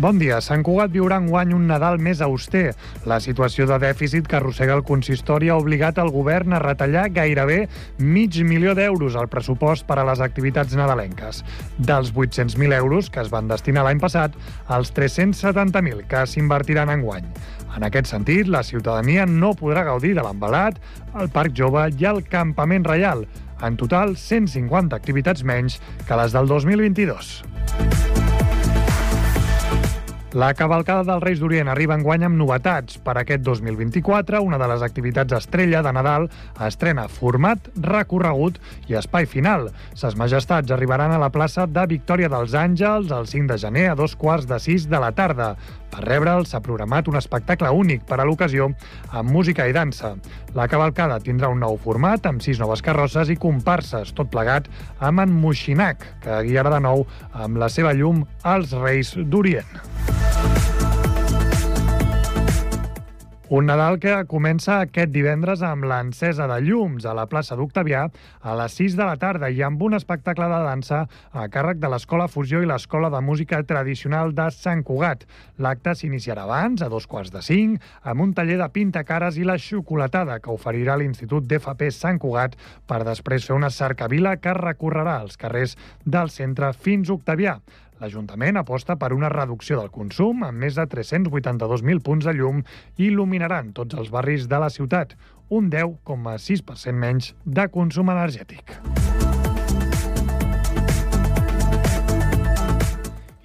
Bon dia. Sant Cugat viurà enguany un Nadal més auster. La situació de dèficit que arrossega el consistori ha obligat el govern a retallar gairebé mig milió d'euros al pressupost per a les activitats nadalenques. Dels 800.000 euros que es van destinar l'any passat, als 370.000 que s'invertiran enguany. En aquest sentit, la ciutadania no podrà gaudir de l'embalat, el Parc Jove i el Campament Reial. En total, 150 activitats menys que les del 2022. La cavalcada dels Reis d'Orient arriba en guany amb novetats. Per aquest 2024, una de les activitats estrella de Nadal estrena format, recorregut i espai final. Ses majestats arribaran a la plaça de Victòria dels Àngels el 5 de gener a dos quarts de sis de la tarda. Per rebre'l s'ha programat un espectacle únic per a l'ocasió amb música i dansa. La cavalcada tindrà un nou format amb sis noves carrosses i comparses, tot plegat amb en Moixinac, que guiarà de nou amb la seva llum als Reis d'Orient. Un Nadal que comença aquest divendres amb l'encesa de llums a la plaça d'Octavià a les 6 de la tarda i amb un espectacle de dansa a càrrec de l'Escola Fusió i l'Escola de Música Tradicional de Sant Cugat. L'acte s'iniciarà abans, a dos quarts de cinc, amb un taller de pintacares i la xocolatada que oferirà l'Institut d'FP Sant Cugat per després fer una cercavila que recorrerà els carrers del centre fins a Octavià. L'Ajuntament aposta per una reducció del consum amb més de 382.000 punts de llum i il·luminaran tots els barris de la ciutat, un 10,6% menys de consum energètic.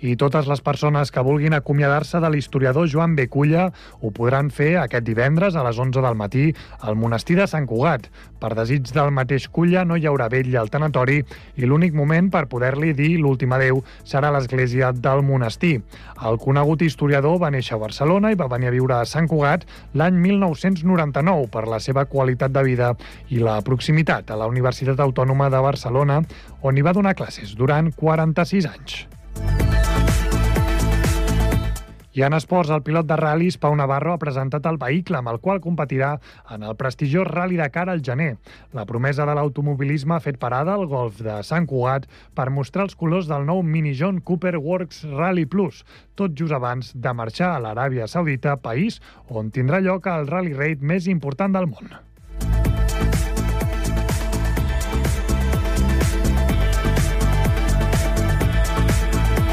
I totes les persones que vulguin acomiadar-se de l'historiador Joan Beculla ho podran fer aquest divendres a les 11 del matí al monestir de Sant Cugat. Per desig del mateix Culla no hi haurà vell al tanatori i l'únic moment per poder-li dir l'últim adeu serà l'església del monestir. El conegut historiador va néixer a Barcelona i va venir a viure a Sant Cugat l'any 1999 per la seva qualitat de vida i la proximitat a la Universitat Autònoma de Barcelona, on hi va donar classes durant 46 anys. I en esports, el pilot de ral·lis Pau Navarro ha presentat el vehicle amb el qual competirà en el prestigiós Rally Dakar al gener. La promesa de l'automobilisme ha fet parada al golf de Sant Cugat per mostrar els colors del nou Mini John Cooper Works Rally Plus, tot just abans de marxar a l'Aràbia Saudita, país on tindrà lloc el rally raid més important del món.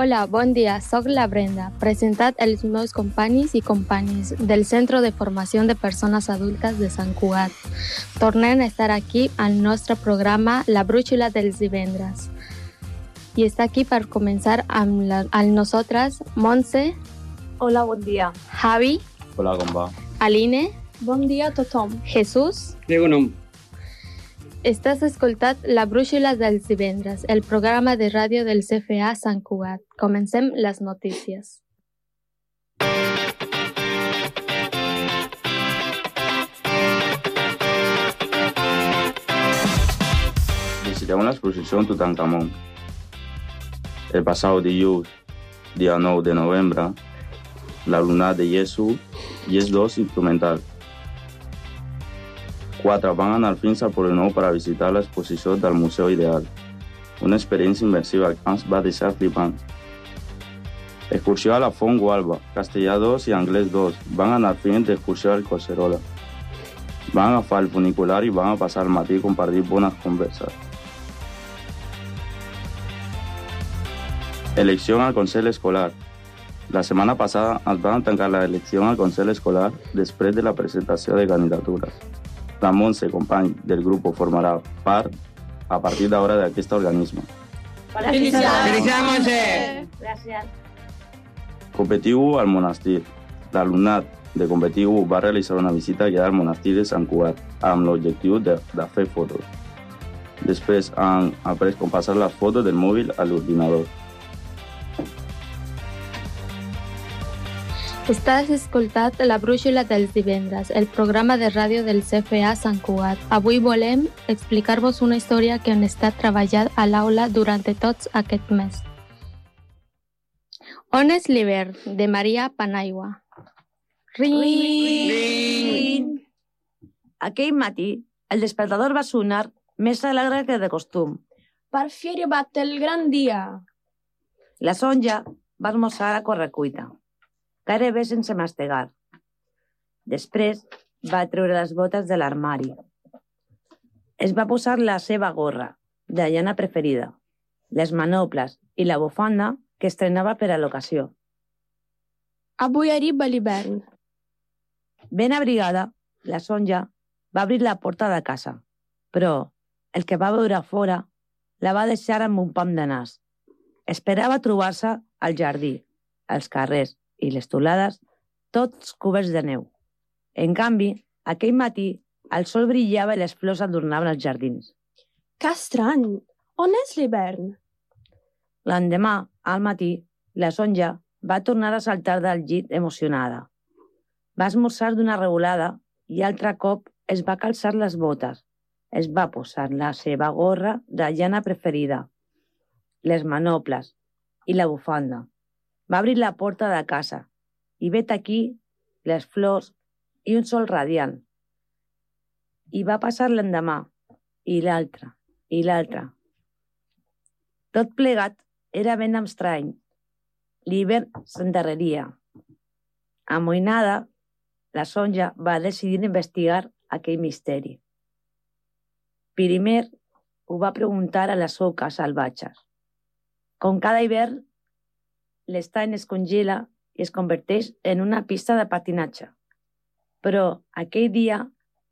Hola, bon dia, sóc la Brenda, presentat els meus companys i companyes del Centre de Formació de Persones Adultes de Sant Cugat. Tornem a estar aquí al nostre programa La Brúixola dels divendres. I està aquí per començar amb, la, amb nosaltres Montse, Hola, bon dia. Javi, Hola, com va? Aline, Bon dia a tothom. Jesús. Digo nom. Estàs escoltat La Brúixola dels divendres, el programa de ràdio del CFA Sant Cugat. Comencem les notícies. Visitem una exposició en Tutankamon. El passat dilluns, dia 9 de novembre, l'alumnat de Yesu i els dos instrumental. Quatre van anar fins al Polinou per a visitar l'exposició del Museu Ideal, una experiència immersiva que ens va deixar flipant. Excursió a la Font Gualba, castellà 2 i anglès 2, van anar fins d'excursió al Collserola. Van agafar el funicular i van a passar el matí compartir bones converses. Elecció al Consell Escolar. La setmana passada es van tancar l'elecció al Consell Escolar després de la presentació de candidatures. La Montse, company del grup, formarà part a partir d'ara d'aquest organisme. Felicitats, Gràcies. Competiu al monestir. L'alumnat de Competiu va realitzar una visita guiada al monestir de Sant Cugat amb l'objectiu de, de fer fotos. Després han après com passar les fotos del mòbil a l'ordinador. Estàs escoltat La Brúixola dels divendres, el programa de ràdio del CFA Sant Cugat. Avui volem explicar-vos una història que hem estat treballant a l'aula durant tots aquest mes. On és l'hivern? de Maria Panaigua. Ring! Ring! Aquell matí, el despertador va sonar més alegre que de costum. Per fi ha arribat el gran dia. La Sonja va esmorzar a correcuita, gairebé sense mastegar. Després va treure les botes de l'armari. Es va posar la seva gorra, de llana preferida, les manoples i la bufanda que estrenava per a l'ocasió. Avui arriba l'hivern. Ben abrigada, la Sonja va obrir la porta de casa, però el que va veure fora la va deixar amb un pam de nas. Esperava trobar-se al jardí, als carrers i les tolades, tots coberts de neu. En canvi, aquell matí, el sol brillava i les flors adornaven els jardins. Que estrany! On és l'hivern? L'endemà, al matí, la Sonja va tornar a saltar del llit emocionada. Va esmorzar d'una regulada i altre cop es va calçar les botes. Es va posar la seva gorra de llana preferida, les manoples i la bufanda. Va obrir la porta de casa i vet aquí les flors i un sol radiant. I va passar l'endemà, i l'altre, i l'altre. Tot plegat era ben estrany. L'hivern s'endarreria. Amoïnada, la Sonja va decidir investigar aquell misteri. Primer ho va preguntar a les oques salvatges. Com cada hivern, l'estany es congela i es converteix en una pista de patinatge. Però aquell dia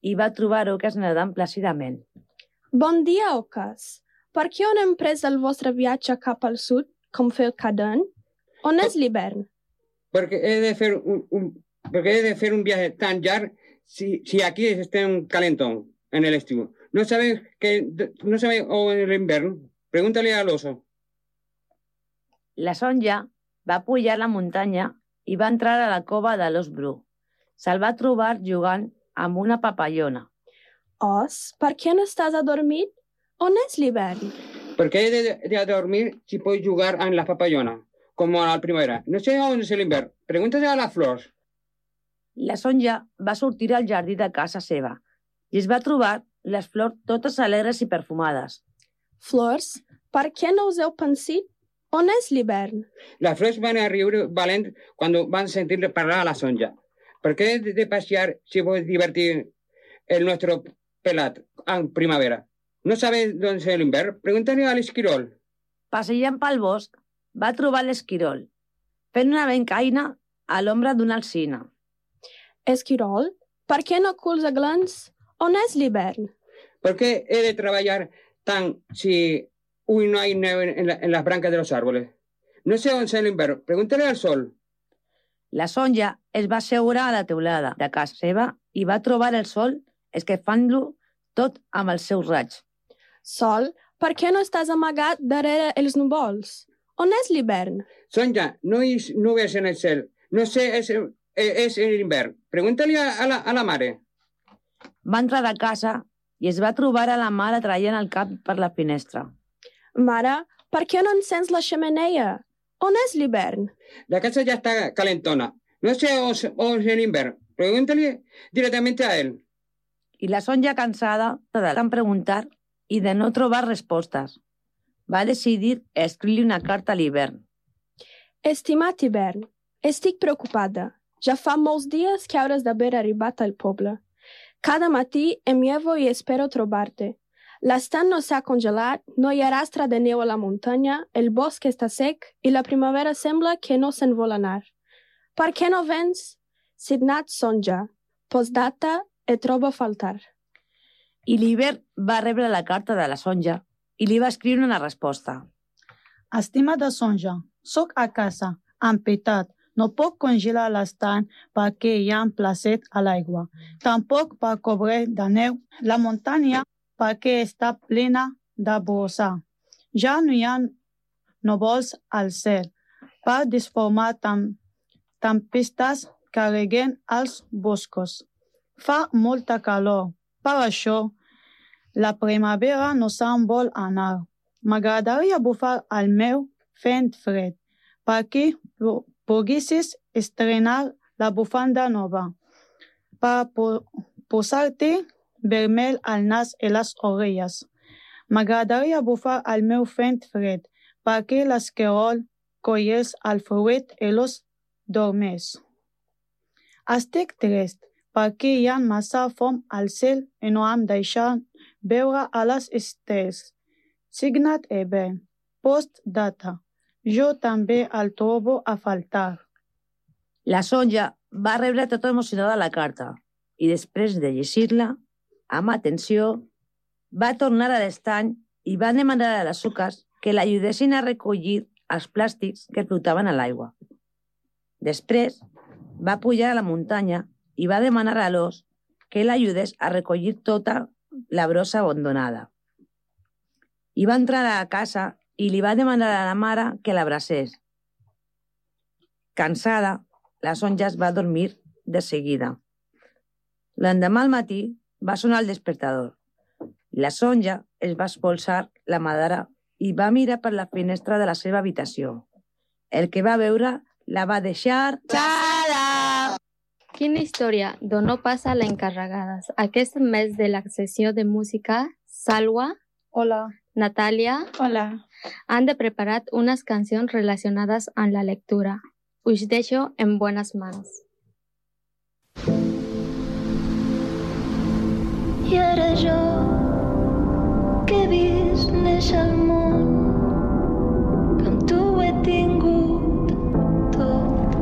hi va trobar oques nedant plàcidament. Bon dia, oques. Per què on hem pres el vostre viatge cap al sud, com fer cada any? On és l'hivern? Perquè he de fer un, un, perquè he de fer un viatge tan llarg si, si aquí estem calentón en el estiu. No sabes que no sabe o en el invierno. Pregúntale al oso. La Sonja va pujar la muntanya i va entrar a la cova de l'os bru. Se'l va trobar jugant amb una papallona. Os, per què no estàs adormit? On és l'hivern? Porque he de, de dormir si puedo jugar en la papallona, como a la primavera. No sé on és l'invern. Pregúntale a les flors. La Sonja va sortir al jardí de casa seva i es va trobar les flors totes alegres i perfumades. Flors, per què no us heu pensit? On és l'hivern? Les flors van a riure valent quan van sentir parlar a la Sonja. Per què he de passear si vols divertir el nostre pelat en primavera? ¿No sabe dónde es el invierno? Pregúntale al esquirol. Passejant pel bosc, va trobar l'esquirol, fent una bencaina a l'ombra d'una alcina. Esquirol, per què no culs a glans? On és l'hivern? ¿Por qué he de trabajar tan si hoy no hay nieve en, la, en las brancas de los árboles? No sé on és el invierno. Pregúntale al sol. La Sonja es va assegurar a la teulada de casa seva i va trobar el sol esquefant-lo tot amb els seus raigs. Sol, per què no estàs amagat darrere els núvols? On és l'hivern? Sonja, no hay nubes en el cel. No sé, es, es el invierno. Pregúntale a, a, la, a la mare. Va entrar a casa i es va trobar a la mare traient el cap per la finestra. Mare, per què no encens la xemeneia? On és l'hivern? La casa ya está calentona. No sé on es el invierno. Pregúntale directamente a él. I la Sonja, cansada de tant preguntar i de no trobar respostes, va decidir escriure una carta a l'hivern. Estimat hivern, estic preocupada. Ja fa molts dies que hauràs d'haver arribat al poble. Cada matí em llevo i espero trobar-te. L'estat no s'ha congelat, no hi ha rastre de neu a la muntanya, el bosc està sec i la primavera sembla que no se'n vol anar. Per què no vens? Signat Sonja. Postdata, et trobo a faltar. I l'hivern va rebre la carta de la Sonja i li va escriure una resposta. Estimada Sonja, sóc a casa, amb pietat. No puc congelar l'estany perquè hi ha un placet a l'aigua. Tampoc per cobrir de neu la muntanya perquè està plena de brossar. Ja no hi ha núvols al cel per desformar tam tempestes que reguen els boscos. Fa molta calor, per això la primavera no se'n vol anar. M'agradaria bufar el meu fent fred, perquè poguessis estrenar la bufanda nova, per po posar-te vermell al nas i les orelles. M'agradaria bufar el meu fent fred, perquè l'esquerol collés el fruit i los dormés. Estic trist perquè hi ha massa fum al cel i no em deixen veure a les estels. Signat Eben. Postdata. Jo també el trobo a faltar. La Sonja va rebre tota emocionada la carta i després de llegir-la, amb atenció, va tornar a l'estany i va demanar a les suques que l'ajudessin a recollir els plàstics que flotaven a l'aigua. Després, va pujar a la muntanya i va demanar a l'os que l'ajudés a recollir tota la brossa abandonada. I va entrar a la casa i li va demanar a la mare que l'abracés. Cansada, la Sonja es va dormir de seguida. L'endemà al matí va sonar el despertador. La Sonja es va expulsar la madara i va mirar per la finestra de la seva habitació. El que va veure la va deixar... Xala! Quina història d'on no passa la encarregades. Aquest mes de la sessió de música, Salwa, Hola. Natalia, Hola. han de preparar unas canciones relacionadas a la lectura. Us deixo en buenas manos. I ara jo que he vist néixer el món que amb tu he tingut tot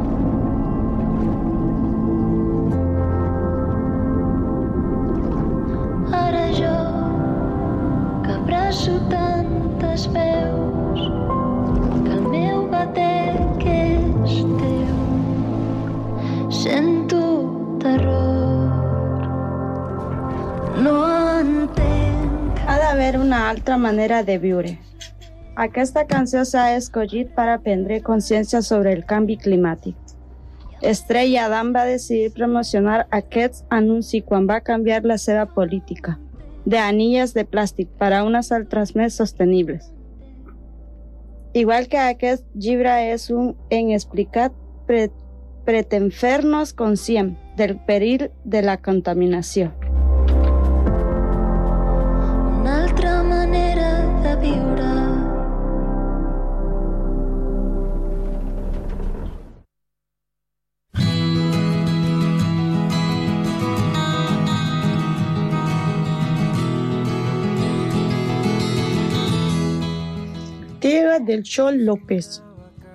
ara jo que abraço tantes veus que el meu batec és teu sento terror entenc Ha d'haver una altra manera de viure. Aquesta canció s'ha escollit per a prendre consciència sobre el canvi climàtic. Estrella Adam va decidir promocionar aquests anuncis quan va canviar la seva política de anilles de plàstic per a unes altres més sostenibles. Igual que aquest llibre és un en explicat pre pretén fer-nos conscient del perill de la contaminació. Del Chol López.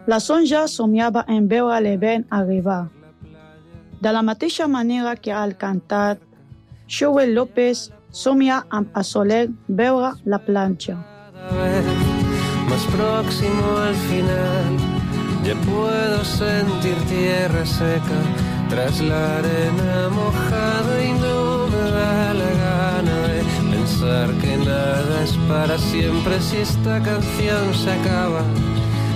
La Sonja somiava en veure l'Eben arribar. De la mateixa manera que al cantat, Joel López somia amb assoler veure la planxa. más próximo al final. Ya puedo sentir tierra seca tras la arena mojada que nada es para siempre si esta canción se acaba.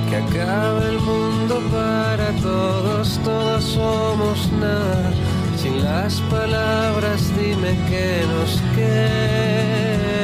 Que acabe el mundo para todos, todos somos nada. Sin las palabras dime qué nos queda.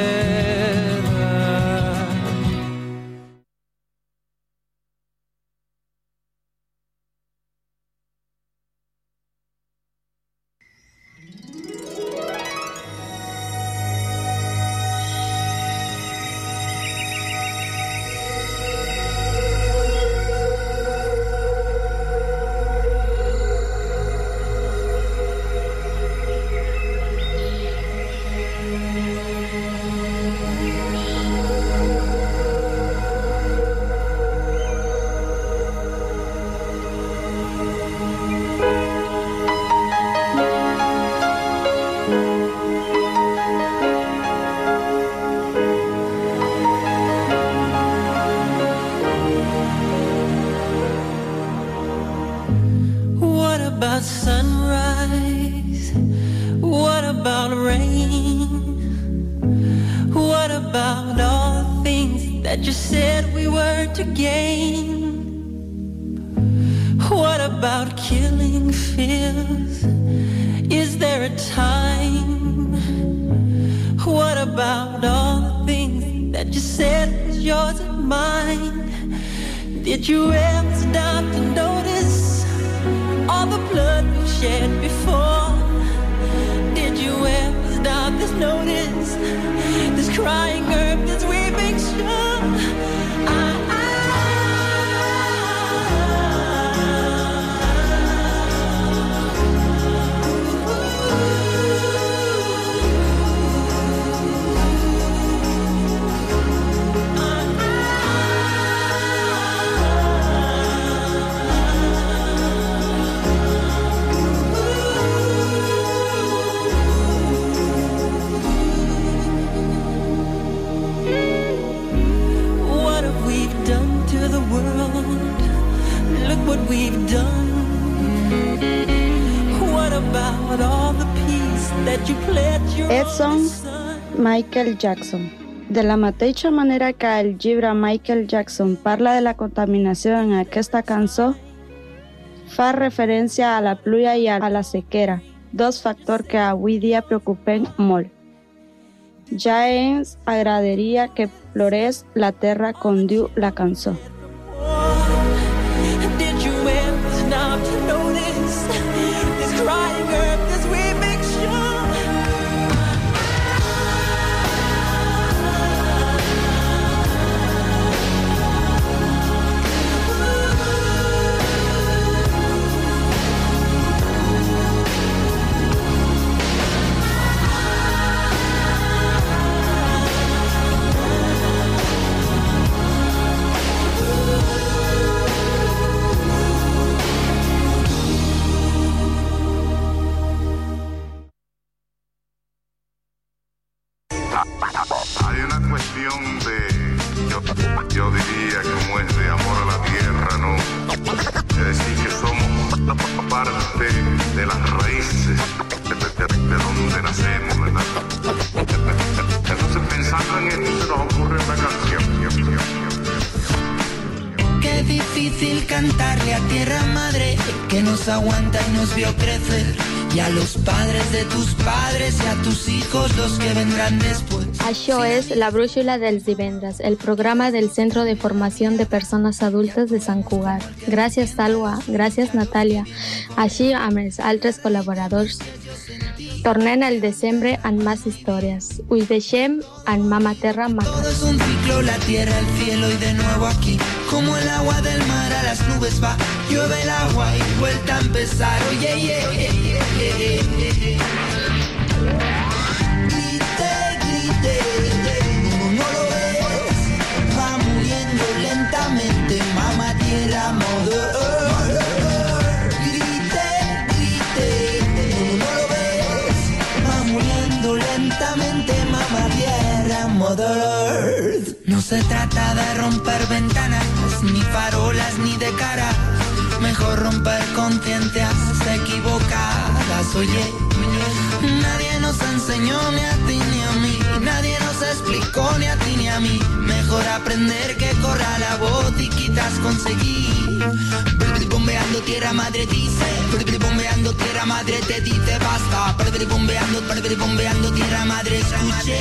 Said we were to gain? What about killing fears? Is there a time? What about all the things that you said was yours and mine? Did you ever stop to notice all the blood we've shed before? Did you ever stop to notice this crying earth, this weeping shore? I, we've done. What about all the peace that you pledged your Edson Michael Jackson. De la mateixa manera que el llibre Michael Jackson parla de la contaminació en aquesta cançó, fa referència a la pluja i a la sequera, dos factors que avui dia preocupen molt. Ja ens agradaria que plorés la terra com diu la cançó. És La Brúixola dels divendres, el programa del Centro de Formació de Persones Adultes de Sant Cugat. Gràcies, Salwa. Gràcies, Natàlia. Així amb els altres col·laboradors. Tornem al desembre amb més històries. Us deixem en Mama Terra Maca. Todo es un ciclo, la tierra, el cielo y de nuevo aquí. Como el agua del mar a las nubes va, llueve el agua y vuelta a empezar. Oye, yeah, yeah, yeah, yeah, No se trata de romper ventanas, ni farolas, ni de cara. Mejor romper conciencias equivocadas, oye. Nadie nos enseñó ni a ti ni a mí, nadie nos explicó ni a ti ni a mí. Mejor aprender que corra la voz y quitas conseguir. Tierra madre dice, bri, bombeando tierra madre te dice basta. Bri, Bombeando, bri, bombeando tierra madre escuche.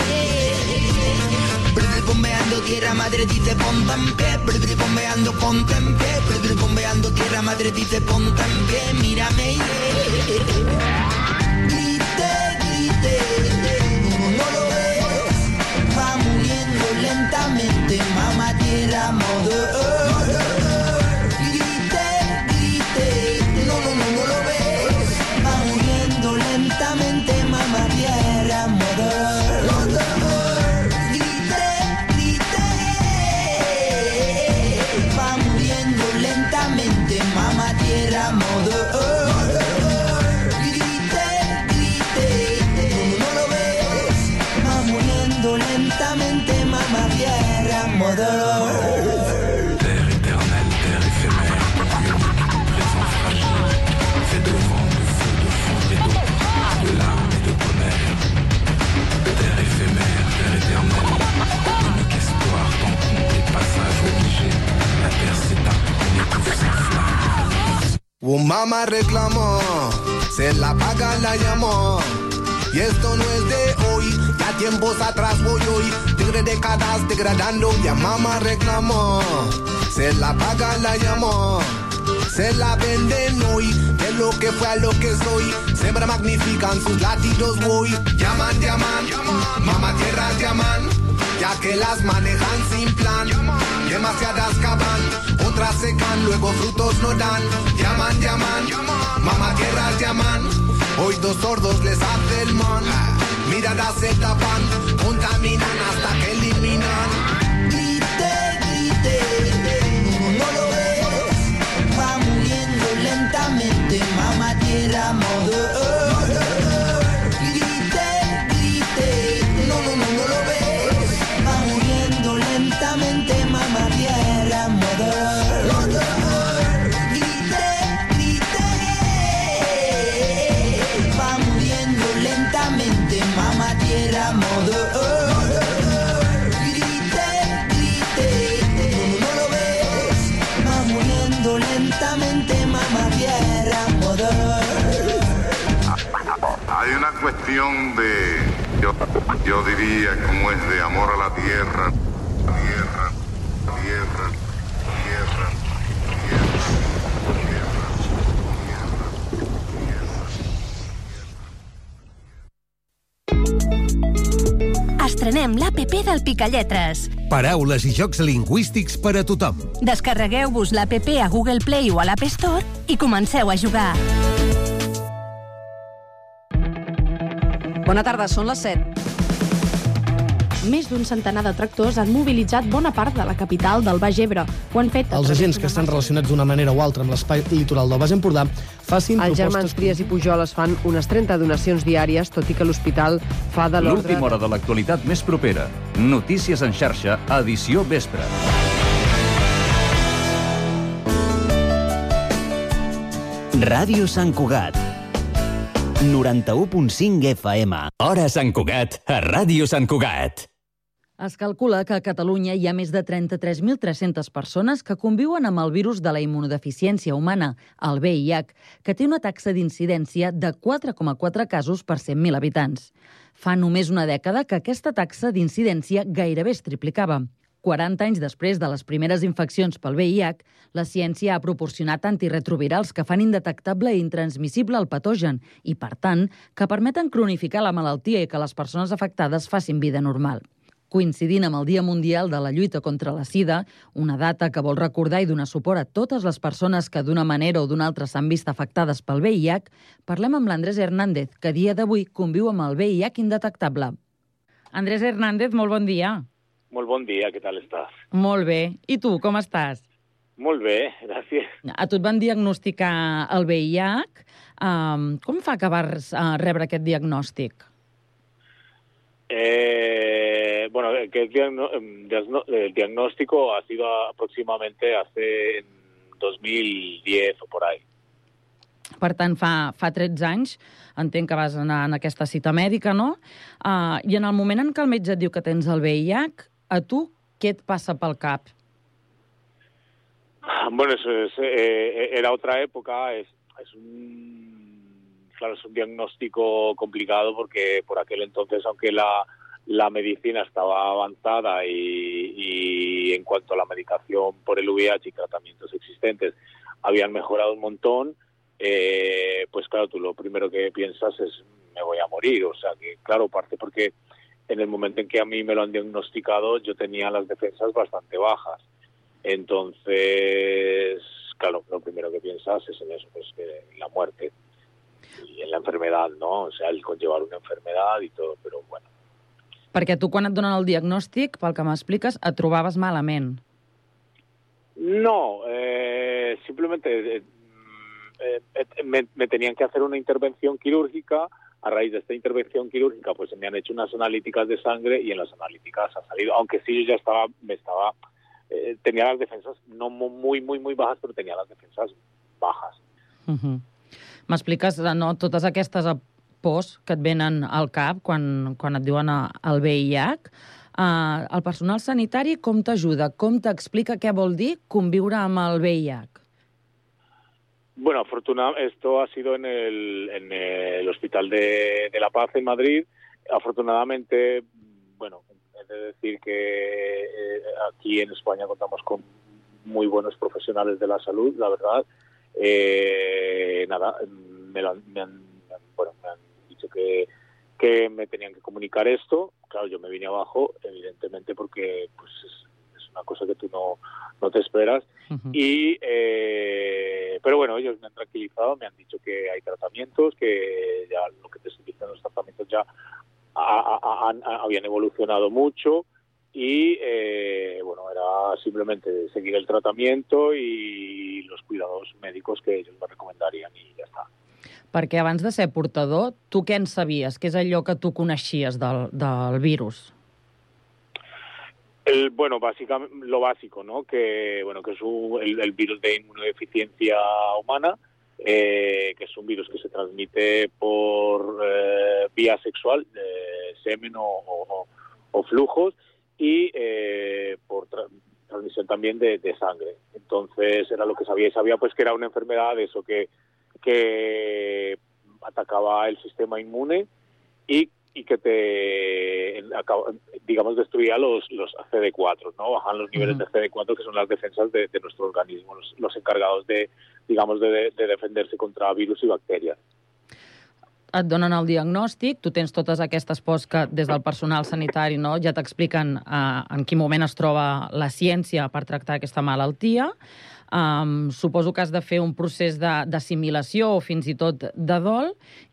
Bri, Bombeando tierra madre dice ponte en pie, bri, bombeando ponte en pie, bri, bombeando tierra madre dice ponte en pie, mírame. Grite, grite, no, lo ves, va muriendo lentamente, mamá tierra mother. Un mamá reclamó, se la paga la llamó. Y esto no es de hoy, ya tiempos atrás voy hoy. Tigre décadas degradando, ya mamá reclamó. Se la paga la llamó. Se la venden hoy, de lo que fue a lo que soy. Siempre magnifican sus latidos voy. Llaman, llaman, mamá tierras llaman. Ya que las manejan sin plan, demasiadas caban, otras secan, luego frutos no dan. Llaman, llaman, mamá tierras llaman. Hoy dos sordos les hace el man. Miradas se tapan, contaminan hasta que eliminan. Yo, diría, como es de amor a la tierra. Tierra, tierra, tierra, Estrenem l'APP del Picalletres. Paraules i jocs lingüístics per a tothom. Descarregueu-vos l'APP a Google Play o a l'App Store i comenceu a jugar. Bona tarda, són les 7. Més d'un centenar de tractors han mobilitzat bona part de la capital del Baix Ebre. Ho han fet Els agents que estan relacionats d'una manera o altra amb l'espai litoral del Baix Empordà facin Els germans propostes... Trias i Pujol es fan unes 30 donacions diàries, tot i que l'hospital fa de l'ordre... L'última hora de l'actualitat més propera. Notícies en xarxa, edició vespre. Ràdio Sant Cugat. 91.5 FM. Hora Sant Cugat, a Ràdio Sant Cugat. Es calcula que a Catalunya hi ha més de 33.300 persones que conviuen amb el virus de la immunodeficiència humana, el VIH, que té una taxa d'incidència de 4,4 casos per 100.000 habitants. Fa només una dècada que aquesta taxa d'incidència gairebé es triplicava. 40 anys després de les primeres infeccions pel VIH, la ciència ha proporcionat antirretrovirals que fan indetectable i intransmissible el patogen i, per tant, que permeten cronificar la malaltia i que les persones afectades facin vida normal. Coincidint amb el Dia Mundial de la Lluita contra la Sida, una data que vol recordar i donar suport a totes les persones que d'una manera o d'una altra s'han vist afectades pel VIH, parlem amb l'Andrés Hernández, que dia d'avui conviu amb el VIH indetectable. Andrés Hernández, molt bon dia. Molt bon dia, què tal estàs? Molt bé. I tu, com estàs? Molt bé, gràcies. A tu et van diagnosticar el VIH. Um, com fa que vas uh, rebre aquest diagnòstic? Eh, bueno, que el, diagno- diagnóstico ha sido aproximadamente hace en 2010 o por ahí. Per tant, fa, fa 13 anys, entenc que vas anar en aquesta cita mèdica, no? Uh, I en el moment en què el metge et diu que tens el VIH, a tu què et passa pel cap? Bueno, eso es, eh, era otra época, es, es un, claro, es un diagnóstico complicado porque por aquel entonces, aunque la, la medicina estaba avanzada y, y en cuanto a la medicación por el VIH y tratamientos existentes habían mejorado un montón, eh, pues claro, tú lo primero que piensas es me voy a morir. O sea que, claro, parte porque en el momento en que a mí me lo han diagnosticado yo tenía las defensas bastante bajas. Entonces, claro, lo primero que piensas es en eso, pues que en la muerte y en la enfermedad, ¿no? O sea, el conllevar una enfermedad y todo, pero bueno. Perquè tu, quan et donen el diagnòstic, pel que m'expliques, et trobaves malament. No, eh, simplemente eh, eh, me, me tenían que hacer una intervención quirúrgica. A raíz de esta intervención quirúrgica, pues me han hecho unas analíticas de sangre y en las analíticas ha salido, aunque sí yo ya estaba, me estaba, eh, tenía las defensas no mu- muy, muy, muy bajas, pero tenía las defensas bajas. Uh -huh. M'expliques no, totes aquestes eh, pors que et venen al cap quan, quan et diuen eh, el VIH. Uh, el personal sanitari com t'ajuda? Com t'explica què vol dir conviure amb el VIH? Bueno, afortunadamente, esto ha sido en el, en el Hospital de, La Paz en Madrid. Afortunadamente, bueno, he de decir que eh, aquí en España contamos con muy buenos profesionales de la salud, la verdad. Eh, nada, me, lo me han- bueno, me han dicho que, que me tenían que comunicar esto. Claro, yo me vine abajo, evidentemente, porque pues es, es una cosa que tú no, no te esperas. Y, eh, pero bueno, ellos me han tranquilizado, me han dicho que hay tratamientos, que ya lo que te diciendo, los tratamientos ya a- a- a- habían evolucionado mucho y eh, bueno, era simplemente seguir el tratamiento y los cuidados médicos que ellos me recomendarían y ya está. Perquè abans de ser portador, tu què en sabies? Què és allò que tu coneixies del, del virus? El, bueno, básicamente lo básico, ¿no? Que bueno, que es un- el, virus de inmunodeficiencia humana, eh, que es un virus que se transmite por eh, vía sexual, de semen o, o- flujos, y eh, por tra- transmisión también de, de sangre. Entonces era lo que sabía y sabía pues que era una enfermedad eso que que atacaba el sistema inmune y, y que te digamos destruía los los CD4, ¿no? Bajan los niveles de CD4 que son las defensas de, de nuestro organismo, los, los encargados de digamos de, de defenderse contra virus y bacterias. Et donen el diagnòstic, tu tens totes aquestes pors que des del personal sanitari no, ja t'expliquen eh, en quin moment es troba la ciència per tractar aquesta malaltia. Um, suposo que has de fer un procés de- d'assimilació o fins i tot de dol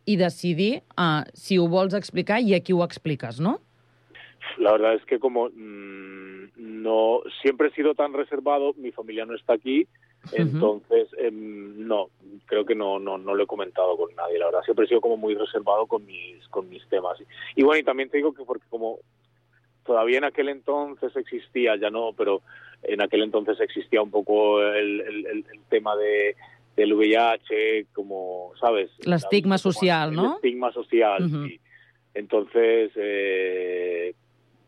i decidir uh, si ho vols explicar i a qui ho expliques, no? La verdad es que como mm, no siempre he sido tan reservado, mi familia no está aquí, entonces em, no, creo que no, no, no lo he comentado con nadie, la verdad. Siempre he sido como muy reservado con mis, con mis temas. Y bueno, y también te digo que porque como todavía en aquel entonces existía, ya no, pero en aquel entonces existía un poco el, el, el- el tema de del VIH, como, ¿sabes? L'estigma social, el no? estigma social, Ujú. sí. Entonces, eh,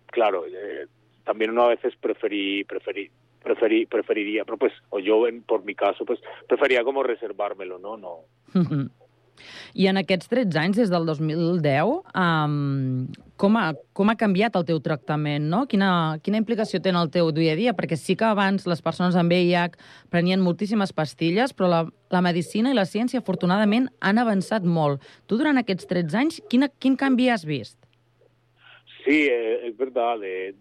claro, eh, también uno a veces preferí, preferí, preferí, preferiría, pero pues, o yo en, por mi caso, pues prefería como reservármelo, ¿no? No. Mhm. I en aquests 13 anys, des del 2010, um, com, ha, com ha canviat el teu tractament, no? Quina, quina implicació té en el teu dia a dia? Perquè sí que abans les persones amb VIH prenien moltíssimes pastilles, però la, la medicina i la ciència, afortunadament, han avançat molt. Tu, durant aquests 13 anys, quina, quin canvi has vist? Sí, eh, es verdad. eh,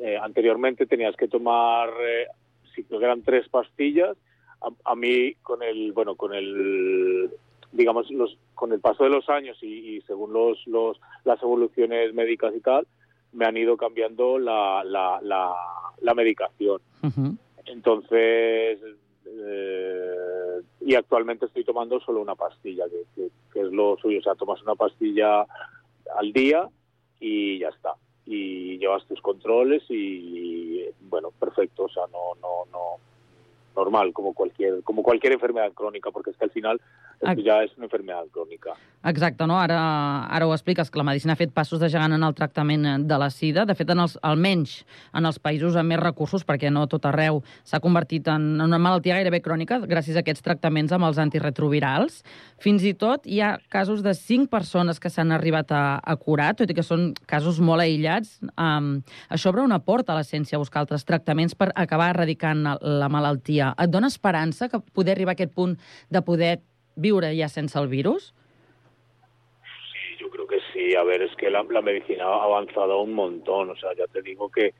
eh, anteriormente tenías que tomar, eh, si que eran tres pastillas. A, a mí con el, bueno, con el, digamos, los, con el paso de los años y, y según los, los, las evoluciones médicas y tal, me han ido cambiando la, la, la, la medicación. Entonces, eh, y actualmente estoy tomando solo una pastilla, que, que- que es lo suyo. O sea, tomas una pastilla al día y ya está. Y llevas tus controles y, bueno, perfecto. O sea, no, no, no, normal, como cualquier, como cualquier enfermedad crónica, porque es que al final esto ya es una enfermedad crónica. Exacte, no? Ara, ara ho expliques, que la medicina ha fet passos de gegant en el tractament de la sida. De fet, en els, almenys en els països amb més recursos, perquè no tot arreu s'ha convertit en una malaltia gairebé crònica gràcies a aquests tractaments amb els antirretrovirals. Fins i tot hi ha casos de 5 persones que s'han arribat a, a curar, tot i que són casos molt aïllats. Um, això obre una porta a la ciència a buscar altres tractaments per acabar erradicant la malaltia. Et dona esperança que poder arribar a aquest punt de poder viure ja sense el virus? Sí, yo creo que sí. A ver, es que la, la medicina ha avanzado un montón. O sea, ya te digo que,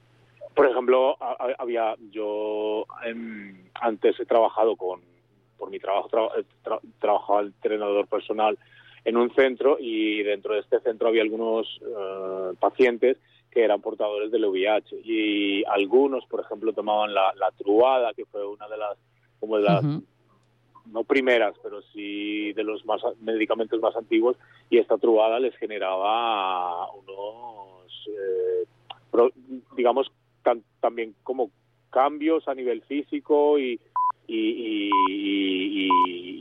por ejemplo, ha- ha- había yo em, antes he trabajado con, por mi trabajo, tra- eh, tra- trabajaba entrenador personal en un centro y dentro de este centro había algunos eh, pacientes que eran portadores del VIH y algunos, por ejemplo, tomaban la, la truada, que fue una de las, como de las no primeras, pero sí de los más medicamentos más antiguos, y esta trubada les generaba unos, eh, pro- digamos, tan- también como cambios a nivel físico y, y, y-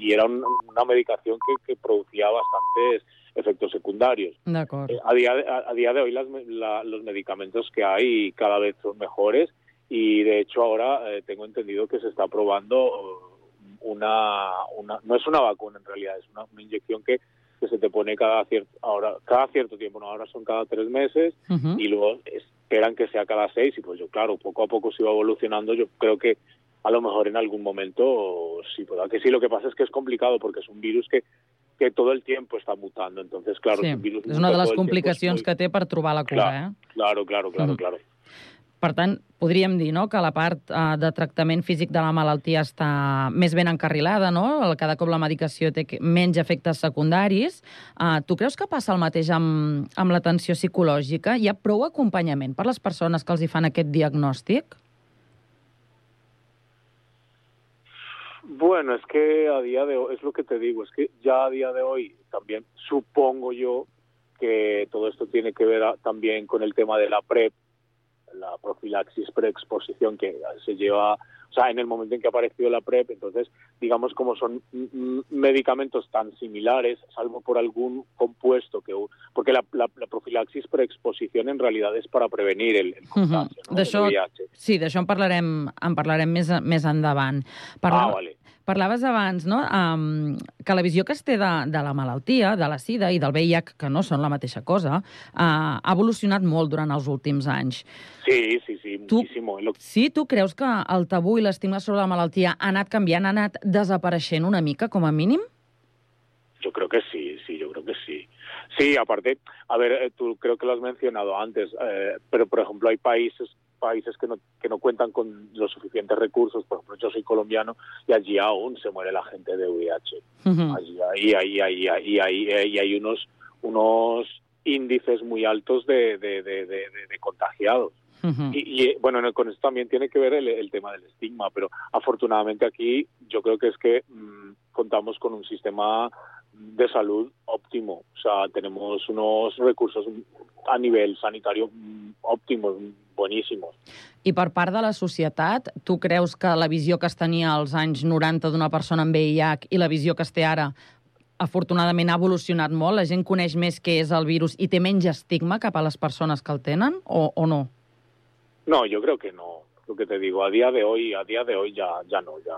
y- era un- una medicación que, que producía bastantes efectos secundarios. D'acord. Eh, a, día de, a, a día de hoy las la- los medicamentos que hay cada vez son mejores y de hecho ahora eh, tengo entendido que se está probando una, una, no es una vacuna en realidad, es una, una inyección que, que se te pone cada cierto, ahora, cada cierto tiempo, no, ahora son cada tres meses y luego esperan que sea cada seis y pues yo claro, poco a poco se va evolucionando, yo creo que a lo mejor en algún momento sí, pueda que sí, lo que pasa es que es complicado porque es un virus que, que todo el tiempo está mutando, entonces claro, sí, es un virus és una de muta les todo el tiempo, es complicacions muy- que té per trobar la cura, Clar. eh? Claro, claro, claro, claro. Per tant, podríem dir no, que la part eh, de tractament físic de la malaltia està més ben encarrilada, no? Cada cop la medicació té menys efectes secundaris. Uh, tu creus que passa el mateix amb, amb l'atenció psicològica? Hi ha prou acompanyament per les persones que els hi fan aquest diagnòstic? Bueno, es que a día de hoy, es lo que te digo, es que ya a día de hoy también supongo yo que todo esto tiene que ver a- también con el tema de la PrEP, la profilaxis preexposición que se lleva, o sea, en el momento en que ha aparecido la PrEP, entonces, digamos, como son medicamentos tan similares, salvo por algún compuesto que... Porque la, la- la profilaxis preexposición en realidad es para prevenir el, el contagio, ¿no? D'això, el VIH. sí, d'això en parlarem, en parlarem més, més endavant. Ah, vale. Parlaves abans no? um, que la visió que es té de, de la malaltia, de la sida i del VIH, que no són la mateixa cosa, uh, ha evolucionat molt durant els últims anys. Sí, sí, sí, Tu- Sí, tu creus que el tabú i l'estigma sobre la malaltia ha anat canviant, ha anat desapareixent una mica, com a mínim? Yo creo que sí, sí, yo creo que sí. Sí, aparte, a ver, eh, tú creo que lo has mencionado antes, eh, pero por ejemplo hay países países que no, que no cuentan con los suficientes recursos, por ejemplo yo soy colombiano y allí aún se muere la gente de VIH. Allí ahí, ahí, ahí, ahí, ahí, ahí hay unos, unos índices muy altos de, de, de, de- de- de contagiados. Y, y, bueno, no, con esto también tiene que ver el, el tema del estigma, pero afortunadamente aquí yo creo que es que mm, contamos con un sistema de salud óptimo. O sea, tenemos unos recursos a nivel sanitario óptimos, buenísimos. I per part de la societat, tu creus que la visió que es tenia als anys 90 d'una persona amb VIH i la visió que es té ara afortunadament ha evolucionat molt? La gent coneix més què és el virus i té menys estigma cap a les persones que el tenen o, o no? No, yo creo que no. Lo que te digo, a día de hoy, a día de hoy ya, ya no, ya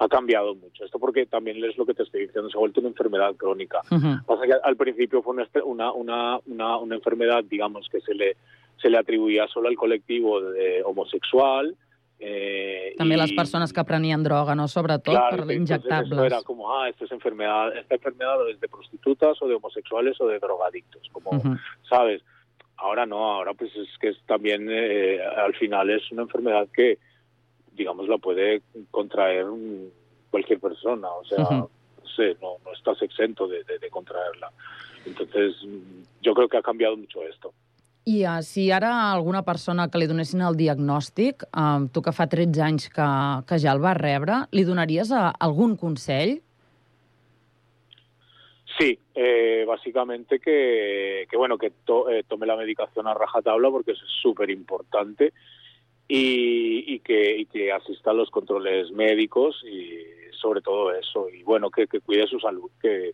ha cambiado mucho. Esto porque también es lo que te estoy diciendo, se ha vuelto una enfermedad crónica. Pasa que al principio fue una, una, una, una, enfermedad, digamos, que se le, se le atribuía solo al colectivo de homosexual. Eh, També y- les persones que prenien droga, no? Sobretot Claro, per injectables. era como, ah, esto es enfermedad, esta enfermedad es de prostitutas o de homosexuales o de drogadictos, como, Ujú. ¿sabes? Ahora no, ahora pues es que es también, eh, al final es una enfermedad que, digamos, la puede contraer cualquier persona, o sea, Ujú. no sé, no, no estás exento de, de- de contraerla. Entonces, yo creo que ha cambiado mucho esto. I uh, si ara alguna persona que li donessin el diagnòstic, uh, tu que fa 13 anys que, que ja el vas rebre, li donaries uh, algun consell? Sí, eh, básicamente que, que bueno que to- eh, tome la medicación a rajatabla porque es súper importante y, y que y que asista a los controles médicos y sobre todo eso. Y bueno que, que cuide su salud, que,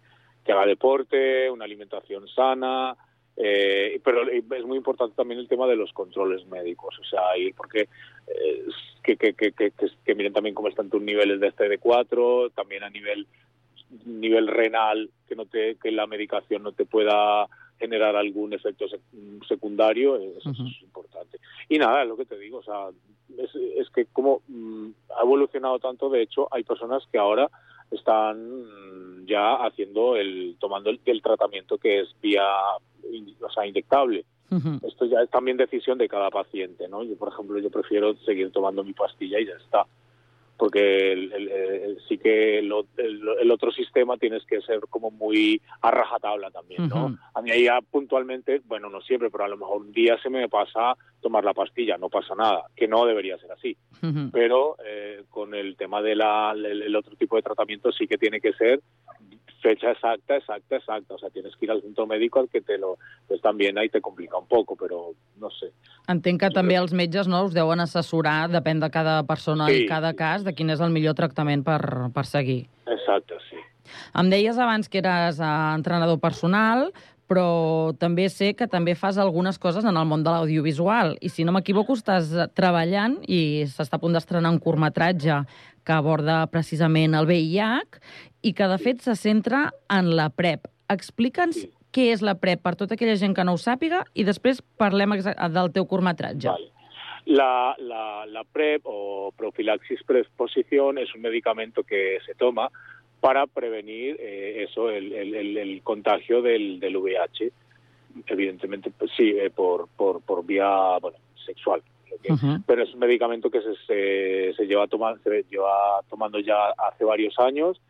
haga deporte, una alimentación sana, eh, pero es muy importante también el tema de los controles médicos, o sea, ir porque eh, que, que, que- que miren también cómo están tus niveles de CD4, también a nivel nivel renal, que no te que la medicación no te pueda generar algún efecto sec- secundario, eso es importante. Y nada, es lo que te digo, o sea, es, es que como mm, ha evolucionado tanto, de hecho, hay personas que ahora están ya haciendo el tomando el, el tratamiento que es vía o sea, inyectable. Esto ya es también decisión de cada paciente, ¿no? Yo, por ejemplo, yo prefiero seguir tomando mi pastilla y ya está. Porque el- el- el- sí que el, otro sistema tienes que ser como muy a rajatabla también, ¿no? A mí ahí ya puntualmente, bueno, no siempre, pero a lo mejor un día se me pasa tomar la pastilla, no pasa nada, que no debería ser así. Pero eh, con el tema del el, el otro tipo de tratamiento sí que tiene que ser fecha exacta, exacta, exacta. O sea, tienes que ir al centro médico al que te lo... Pues también ahí te complica un poco, pero no sé. Entenc que també els metges no, us deuen assessorar, depèn de cada persona Sí, i cada cas, de quin és el millor tractament per, per seguir. Exacto, sí. Em deies abans que eres eh, entrenador personal, però també sé que també fas algunes coses en el món de l'audiovisual. I si no m'equivoco, estàs treballant i s'està a punt d'estrenar un curtmetratge que aborda precisament el VIH i que, de fet, se centra en la PrEP. Explica'ns sí. què és la PrEP per tota aquella gent que no ho sàpiga i després parlem del teu curtmetratge. Vale. La, la, la PrEP o profilaxis preexposición es un medicamento que se toma para prevenir eh, eso, el, el, el, el contagio del, del VIH. Evidentemente, pues, sí, eh, por, por, por vía bueno, sexual. Pero es un medicamento que se, se, se lleva, toma- se lleva tomando ya hace varios años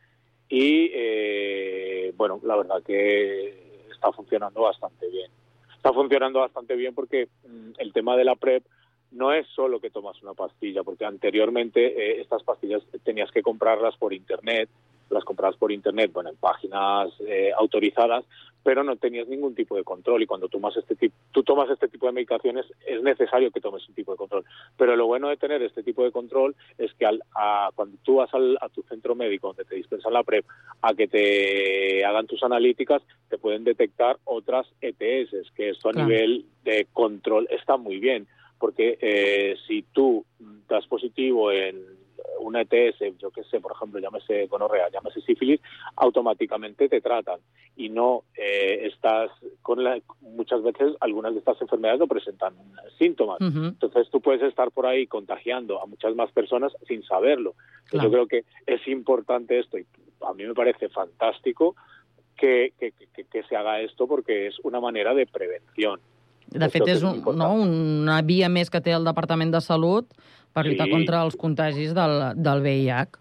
y, eh, bueno, la verdad que está funcionando bastante bien. Está funcionando bastante bien porque mm, el tema de la PrEP no es solo que tomas una pastilla, porque anteriormente eh, estas pastillas tenías que comprarlas por internet, las comprabas por internet, bueno, en páginas eh, autorizadas, pero no tenías ningún tipo de control y cuando tomas este tipo, tú tomas este tipo de medicaciones es necesario que tomes un tipo de control. Pero lo bueno de tener este tipo de control es que al, a- cuando tú vas al, a tu centro médico donde te dispensan la PrEP a que te hagan tus analíticas, te pueden detectar otras ETS, que esto a Claro. nivel de control está muy bien, porque eh, si tú das positivo en una ETS, yo qué sé, por ejemplo, llámese gonorrea, llámese sífilis, automáticamente te tratan y no eh, estás con la, muchas veces algunas de estas enfermedades no presentan síntomas. Ujú. Entonces tú puedes estar por ahí contagiando a muchas más personas sin saberlo. Claro. Yo creo que es importante esto y a mí me parece fantástico que, que, que- que se haga esto porque es una manera de prevención. De fet, és un, no, una via més que té el Departament de Salut per lluitar Sí. contra els contagis del, del VIH,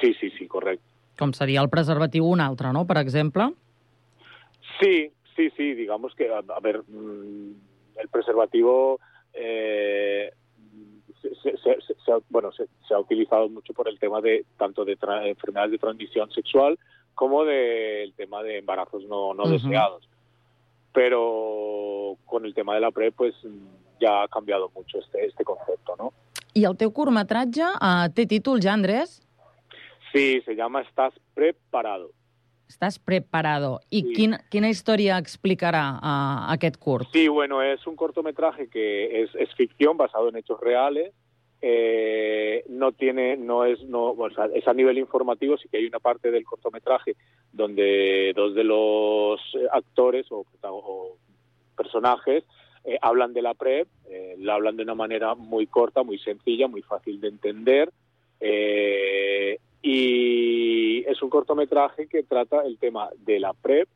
Sí, sí, sí, correcto. com seria el preservatiu un altre, no?, per exemple. Sí, sí, sí, digamos que, a, a ver, mm, el preservativo eh, se, se- se- se ha, bueno, se, se ha utilizado mucho por el tema de tanto de tra- enfermedades de transmisión sexual como del tema de embarazos no, no deseados. Pero con el tema de la PrEP, pues mm, ya ha cambiado mucho este, este concepto, ¿no? I el teu curtmetratge uh, té títol ja, Andrés? Sí, se llama Estás preparado. Estàs preparado. I quin, quina història explicarà uh, aquest curt? Sí, bueno, es un cortometraje que es, es ficción basado en hechos reales. Eh, no tiene, no es, no, o sea, es a nivel informativo. Sí que hay una parte del cortometraje donde dos de los eh, actores o, o personajes eh, hablan de la PrEP, eh, la hablan de una manera muy corta, muy sencilla, muy fácil de entender. Eh, y es un cortometraje que trata el tema de la PrEP,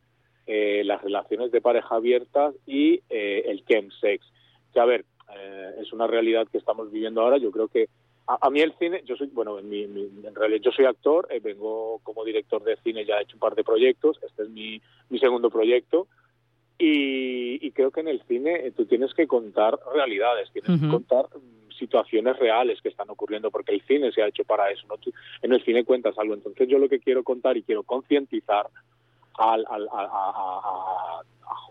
eh, las relaciones de pareja abiertas y eh, el chemsex. Que a ver, eh, es una realidad que estamos viviendo ahora. Yo creo que a, mí el cine, yo soy, bueno, en, mi- mi- en realidad yo soy actor, vengo como director de cine, ya he hecho un par de proyectos, este es mi, mi segundo proyecto. Y, y creo que en el cine eh, tú tienes que contar realidades, tienes que contar mm, situaciones reales que están ocurriendo, porque el cine se ha hecho para eso. ¿no? Tú en el cine cuentas algo. Entonces yo lo que quiero contar y quiero concientizar al, al- a, a- a-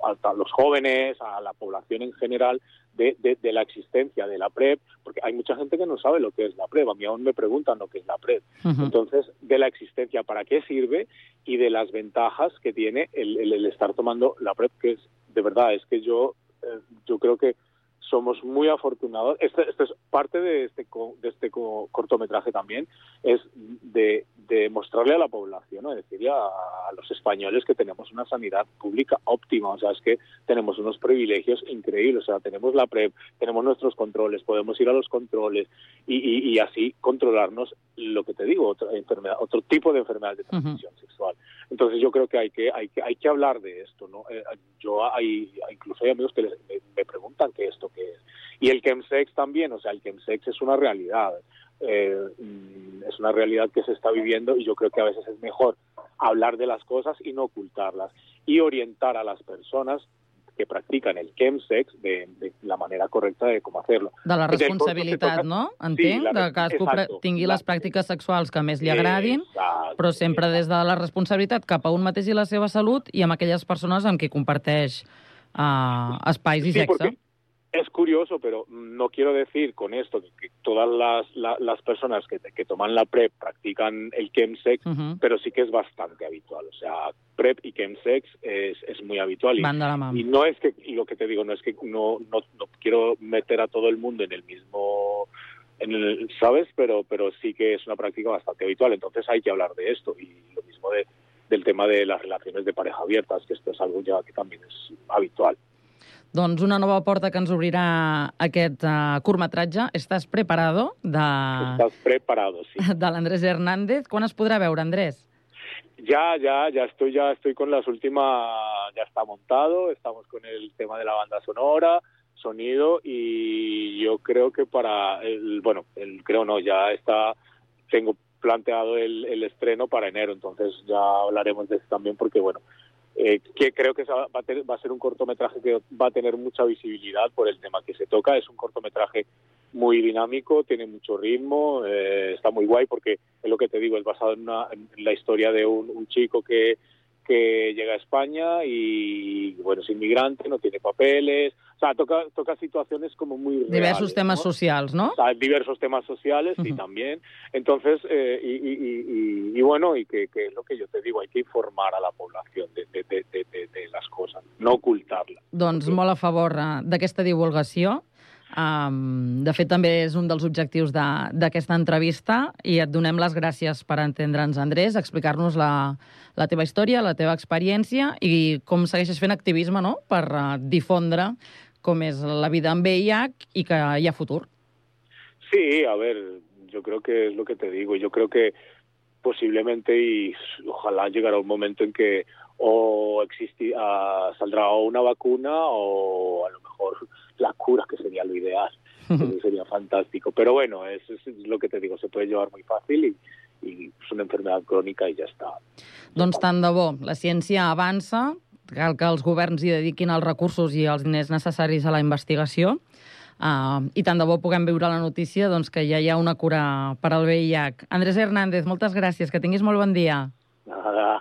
a- a los jóvenes, a la población en general, de, de- de la existencia de la PrEP, porque hay mucha gente que no sabe lo que es la PrEP. A mí aún me preguntan lo que es la PrEP. Entonces, de la existencia, para qué sirve y de las ventajas que tiene el, el- el estar tomando la PrEP, que es, de verdad, es que yo, eh, yo creo que somos muy afortunados. Este, este es parte de este, co- de este co- cortometraje también, es de, de mostrarle a la población, ¿no? decirle a, a los españoles que tenemos una sanidad pública óptima, o sea, es que tenemos unos privilegios increíbles, o sea, tenemos la PrEP, tenemos nuestros controles, podemos ir a los controles y, y- y así controlarnos lo que te digo, otra enfermedad, otro tipo de enfermedad de transmisión sexual. Entonces yo creo que hay que hay que hay que hablar de esto, ¿no? Eh, yo hay incluso hay amigos que les- me, preguntan qué esto qué es. Y el chemsex también, o sea, el chemsex es una realidad. Eh, mm, es una realidad que se está viviendo y yo creo que a veces es mejor hablar de las cosas y no ocultarlas y orientar a las personas que practican el chemsex de, de la manera correcta de cómo hacerlo. De la responsabilitat, toca- no? Sí, Entenc, la de res- que cadascú exacto. tingui La- les pràctiques sexuals que més li agradin, Exacte. però sempre des de la responsabilitat cap a un mateix i la seva salut i amb aquelles persones amb qui comparteix uh, espais i Sí, sexe. porque es curioso, pero no quiero decir con esto que, que todas las, la- las personas que, que toman la PrEP practican el chemsex, Ujú. pero sí que es bastante habitual. O sea, PrEP y chemsex es, es muy habitual. Y, y no es que, y lo que te digo, no es que no, no, no quiero meter a todo el mundo en el mismo, en el, ¿sabes? Pero, pero sí que es una práctica bastante habitual. Entonces hay que hablar de esto. Y lo mismo de, del tema de las relaciones de pareja abiertas, que esto es algo ya que también es habitual. Doncs una nova porta que ens obrirà aquest uh, curtmetratge. Estàs preparado? De, Estás preparado, sí. de l'Andrés Hernández. Quan es podrà veure, Andrés? Ya, ya, ya estoy, ya estoy con las últimas, ya está montado, estamos con el tema de la banda sonora, sonido y yo creo que para el, bueno, el creo no, ya está, tengo planteado el, el estreno para enero, entonces ya hablaremos de eso también porque bueno, eh, que creo que va a, tener- va a ser un cortometraje que va a tener mucha visibilidad por el tema que se toca. Es un cortometraje muy dinámico, tiene mucho ritmo, eh, está muy guay porque es lo que te digo, es basado en, una- la historia de un chico que, que llega a España y bueno, es inmigrante, no tiene papeles, o sea, toca, toca situaciones como muy Diversos reales, temes ¿no? socials, no? O sea, diversos temas sociales y también. Entonces, eh, y, y- y- y- y bueno, y que, que es lo que yo te digo, hay que informar a la población de, de- de- de- de- las cosas, no ocultarlas. Doncs molt a favor eh, d'aquesta divulgació. Um, de fet, també és un dels objectius de- d'aquesta entrevista i et donem les gràcies per entendre'ns, Andrés, explicar-nos la, la teva història, la teva experiència i com segueixes fent activisme no? per uh, difondre com és la vida amb VIH i que hi ha futur. Sí, a ver, yo creo que es lo que te digo. Yo creo que posiblemente y ojalá llegará un momento en que o existi- ah, saldrá o una vacuna o a lo mejor la cura, que sería lo ideal. Eso sería fantástico. Pero bueno, es, es lo que te digo, se puede llevar muy fácil y, y es una enfermedad crónica y ya está. Doncs tant de bo, la ciència avança, cal que els governs hi dediquin els recursos i els diners necessaris a la investigació, uh, i tant de bo puguem viure la notícia doncs, que ja hi ha una cura per al VIH. Andrés Hernández, moltes gràcies, que tinguis molt bon dia. Nada,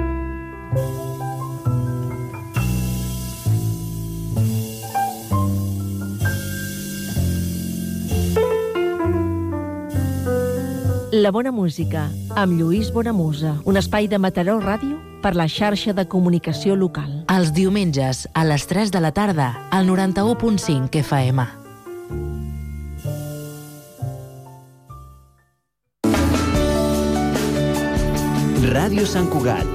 La bona música, amb Lluís Bonamusa. Un espai de Mataró Ràdio per la xarxa de comunicació local. Els diumenges, a les 3 de la tarda, al 91.5 FM. Ràdio Sant Cugat.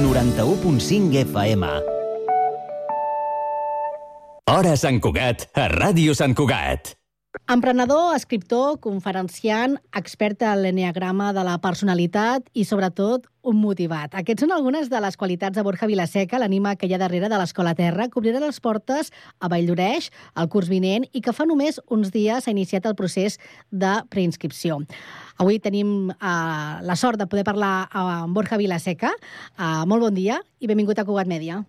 91.5 FM. Hora Sant Cugat, a Ràdio Sant Cugat. Emprenedor, escriptor, conferenciant, expert en l'enneagrama de la personalitat i, sobretot, un motivat. Aquests són algunes de les qualitats de Borja Vilaseca, l'ànima que hi ha darrere de l'Escola Terra, que obrirà les portes a Valldoreix el curs vinent i que fa només uns dies s'ha iniciat el procés de preinscripció. Avui tenim uh, la sort de poder parlar amb Borja Vilaseca. Uh, molt bon dia i benvingut a Cugat Mèdia.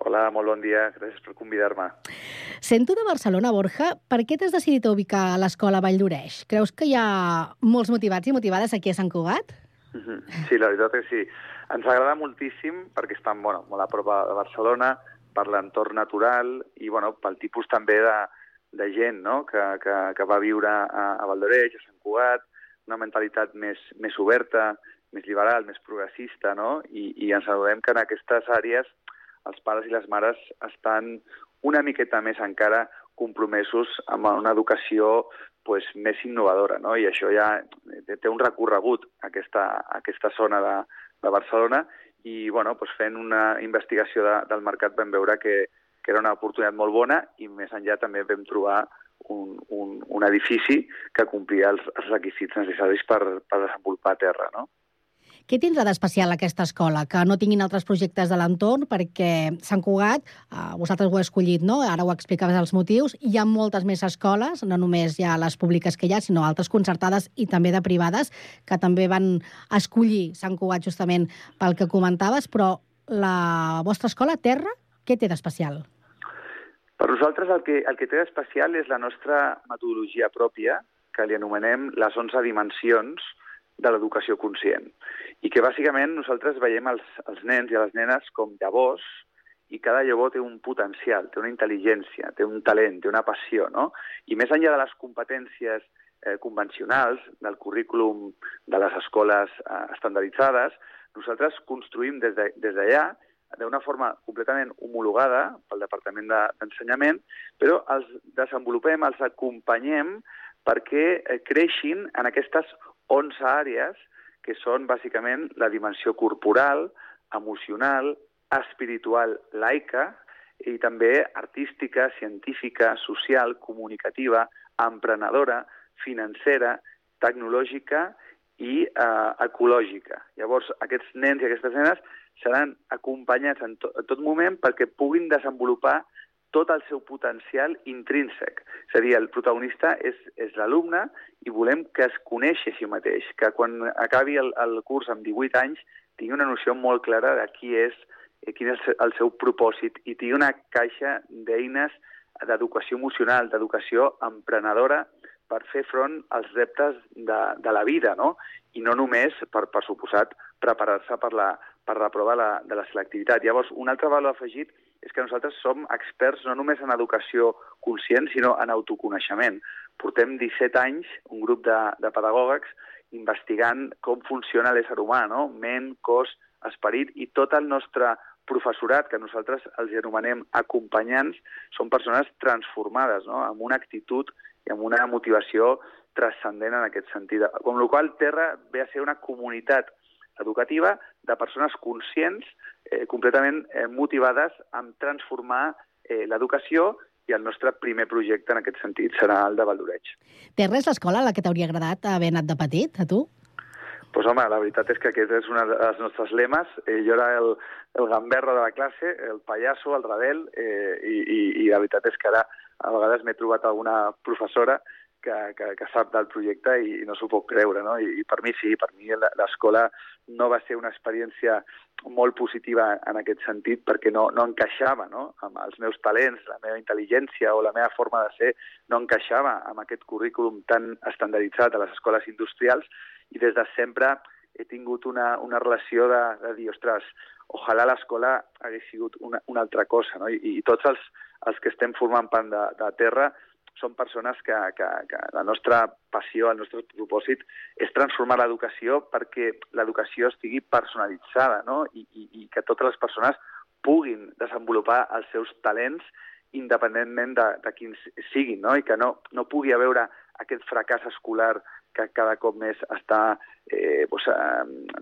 Hola, molt bon dia. Gràcies per convidar-me. Sento de Barcelona, Borja. Per què t'has decidit a ubicar a l'escola Vall d'Oreix? Creus que hi ha molts motivats i motivades aquí a Sant Cugat? Mhm. Sí, la veritat és que sí. Ens agrada moltíssim perquè estan bueno, molt a prop de Barcelona, per l'entorn natural i bueno, pel tipus també de, de gent no? que, que, que va viure a, a Valldoreix, a Sant Cugat, una mentalitat més, més oberta, més liberal, més progressista, no? I, i ens adonem que en aquestes àrees els pares i les mares estan una miqueta més encara compromesos amb una educació pues, més innovadora, no? i això ja té té un recorregut, aquesta, aquesta zona de, de Barcelona, i bueno, pues, fent una investigació de, del mercat vam veure que, que era una oportunitat molt bona i més enllà també vam trobar un, un, un edifici que complia els, els requisits necessaris per, per desenvolupar a terra. No? Què tindrà d'especial aquesta escola? Que no tinguin altres projectes de l'entorn, perquè Sant Cugat, eh, vosaltres ho heu escollit, no? Ara ho explicaves els motius. Hi ha moltes més escoles, no només hi ha les públiques que hi ha, sinó altres concertades i també de privades, que també van escollir Sant Cugat justament pel que comentaves, però la vostra escola, Terra, què té d'especial? Per nosaltres el que, el que té d'especial és la nostra metodologia pròpia, que li anomenem les 11 dimensions de l'educació conscient. I que bàsicament nosaltres veiem els, els nens i les nenes com llavors i cada llavor té un potencial, té una intel·ligència, té un talent, té una passió, no? I més enllà de les competències eh, convencionals del currículum de les escoles eh, estandarditzades, nosaltres construïm des d'allà, de, d'una forma completament homologada pel Departament d'Ensenyament, però els desenvolupem, els acompanyem perquè eh, creixin en aquestes 11 àrees que són bàsicament la dimensió corporal, emocional, espiritual, laica i també artística, científica, social, comunicativa, emprenedora, financera, tecnològica i eh, ecològica. Llavors, aquests nens i aquestes nenes seran acompanyats en, to en tot moment perquè puguin desenvolupar tot el seu potencial intrínsec. És a dir, el protagonista és, és l'alumne i volem que es coneixi a si mateix, que quan acabi el, el curs amb 18 anys tingui una noció molt clara de qui és, eh, quin és el seu propòsit i tingui una caixa d'eines d'educació emocional, d'educació emprenedora per fer front als reptes de, de la vida, no? I no només, per, per suposat, preparar-se per la, per la prova de la, de la selectivitat. Llavors, un altre valor afegit és que nosaltres som experts no només en educació conscient, sinó en autoconeixement. Portem 17 anys, un grup de, de pedagògics, investigant com funciona l'ésser humà, no? ment, cos, esperit, i tot el nostre professorat, que nosaltres els anomenem acompanyants, són persones transformades, no? amb una actitud i amb una motivació transcendent en aquest sentit. Com la qual Terra ve a ser una comunitat educativa de persones conscients, eh, completament eh, motivades en transformar eh, l'educació i el nostre primer projecte en aquest sentit serà el de Valdoreig. Té res l'escola a la que t'hauria agradat haver anat de petit, a tu? Pues home, la veritat és que aquest és un dels nostres lemes. Eh, jo era el, el gamberro de la classe, el pallasso, el rebel, eh, i, i, i la veritat és que ara a vegades m'he trobat alguna professora que, que, que sap del projecte i, i no s'ho pot creure, no? I, I per mi sí, per mi l'escola no va ser una experiència molt positiva en aquest sentit perquè no, no encaixava no? amb els meus talents, la meva intel·ligència o la meva forma de ser no encaixava amb aquest currículum tan estandarditzat a les escoles industrials i des de sempre he tingut una, una relació de, de dir, ostres, ojalà l'escola hagués sigut una, una altra cosa, no? I, i tots els, els que estem formant part de, de Terra són persones que, que, que la nostra passió, el nostre propòsit és transformar l'educació perquè l'educació estigui personalitzada no? I, i, i que totes les persones puguin desenvolupar els seus talents independentment de, de quins siguin, no? i que no, no pugui haver aquest fracàs escolar que cada cop més està eh, doncs,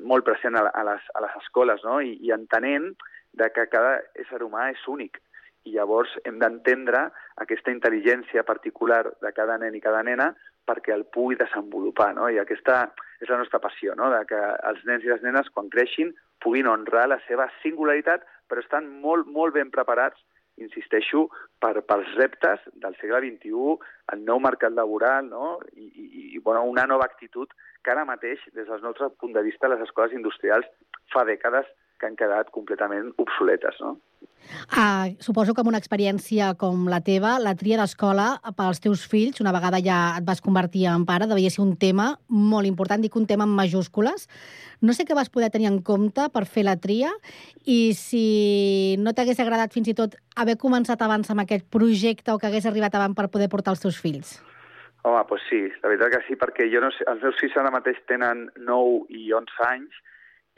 molt present a, a, les, a les escoles, no? I, i entenent de que cada ésser humà és únic i llavors hem d'entendre aquesta intel·ligència particular de cada nen i cada nena perquè el pugui desenvolupar, no? I aquesta és la nostra passió, no? De que els nens i les nenes, quan creixin, puguin honrar la seva singularitat, però estan molt, molt ben preparats, insisteixo, per, pels reptes del segle XXI, el nou mercat laboral, no? I, i, i bueno, una nova actitud que ara mateix, des del nostre punt de vista, les escoles industrials fa dècades que han quedat completament obsoletes, no? Uh, suposo que amb una experiència com la teva, la tria d'escola pels teus fills, una vegada ja et vas convertir en pare, devia ser un tema molt important, dic un tema en majúscules. No sé què vas poder tenir en compte per fer la tria i si no t'hagués agradat fins i tot haver començat abans amb aquest projecte o que hagués arribat abans per poder portar els teus fills. Home, doncs sí, la veritat que sí, perquè jo no sé, els meus fills ara mateix tenen 9 i 11 anys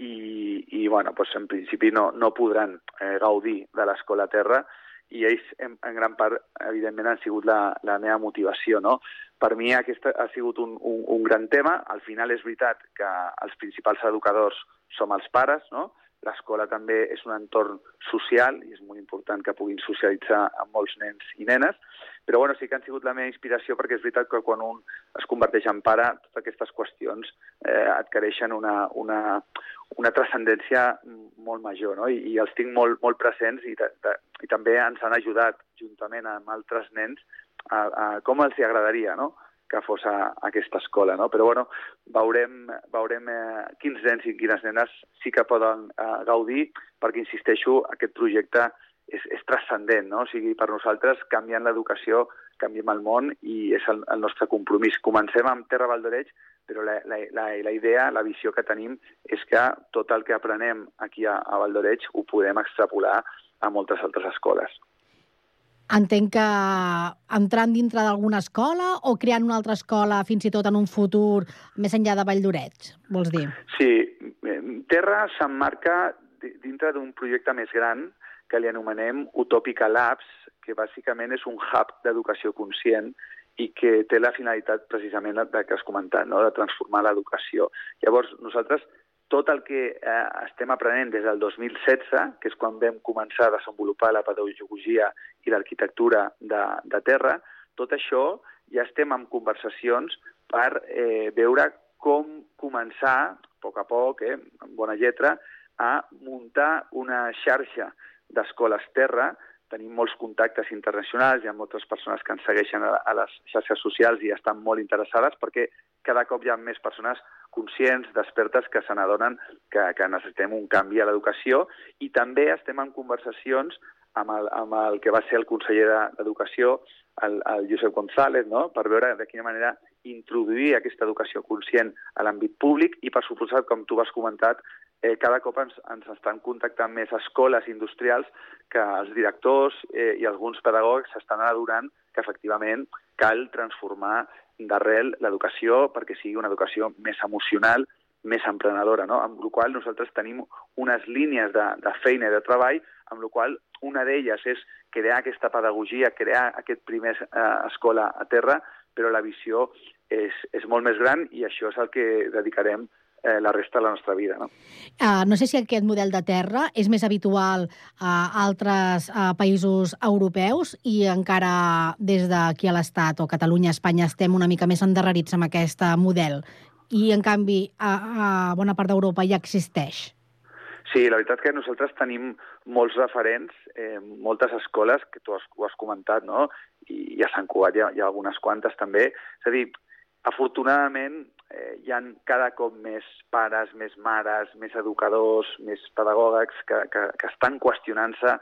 i, i bueno, pues en principi no, no podran eh, gaudir de l'escola terra i ells en, en gran part, evidentment, han sigut la, la meva motivació. No? Per mi aquest ha sigut un, un, un gran tema. Al final és veritat que els principals educadors som els pares, no? L'escola també és un entorn social i és molt important que puguin socialitzar amb molts nens i nenes, però bueno, sí que han sigut la meva inspiració perquè és veritat que quan un es converteix en pare, totes aquestes qüestions eh, adquireixen una, una, una transcendència molt major, no? I, i els tinc molt, molt presents i, de, i també ens han ajudat, juntament amb altres nens, a, a com els hi agradaria, no? que fos a, a aquesta escola, no? Però, bueno, veurem, veurem eh, quins nens i quines nenes sí que poden eh, gaudir, perquè, insisteixo, aquest projecte és, és transcendent, no? O sigui, per nosaltres, canviant l'educació, canviem el món i és el, el nostre compromís. Comencem amb Terra Valdoreig, però la, la, la, la idea, la visió que tenim és que tot el que aprenem aquí a, a Valdoreig ho podem extrapolar a moltes altres escoles. Entenc que entrant dintre d'alguna escola o creant una altra escola fins i tot en un futur més enllà de Valldoreig, vols dir? Sí, eh, Terra s'emmarca di- dintre d'un projecte més gran que li anomenem Utopica Labs, que bàsicament és un hub d'educació conscient i que té la finalitat precisament de que has comentat, no? de transformar l'educació. Llavors, nosaltres tot el que eh, estem aprenent des del 2016, que és quan vam començar a desenvolupar la pedagogia i l'arquitectura de, de terra, tot això ja estem en conversacions per eh, veure com començar, a poc a poc, eh, amb bona lletra, a muntar una xarxa d'escoles terra. Tenim molts contactes internacionals, hi ha moltes persones que ens segueixen a, les xarxes socials i estan molt interessades perquè cada cop hi ha més persones conscients, despertes, que se n'adonen que, que necessitem un canvi a l'educació i també estem en conversacions amb el, amb el que va ser el conseller de- d'Educació, el, el Josep González, no? per veure de quina manera introduir aquesta educació conscient a l'àmbit públic i, per suposat, com tu has comentat, eh, cada cop ens, ens estan contactant més escoles industrials que els directors eh, i alguns pedagogs s'estan adonant que efectivament cal transformar d'arrel l'educació perquè sigui una educació més emocional, més emprenedora, no? amb la qual nosaltres tenim unes línies de, de feina i de treball, amb la qual una d'elles és crear aquesta pedagogia, crear aquest primer eh, escola a terra, però la visió és, és molt més gran i això és el que dedicarem eh, la resta de la nostra vida. No? Uh, no sé si aquest model de terra és més habitual a altres uh, països europeus i encara des d'aquí a l'Estat o Catalunya, Espanya, estem una mica més endarrerits amb aquest model i, en canvi, a, a bona part d'Europa ja existeix. Sí, la veritat que nosaltres tenim molts referents, eh, moltes escoles, que tu has, ho has comentat, no? I, i a Sant Cugat hi ha, hi ha algunes quantes també. És a dir, afortunadament eh, hi han cada cop més pares, més mares, més educadors, més pedagògics que, que, que estan qüestionant-se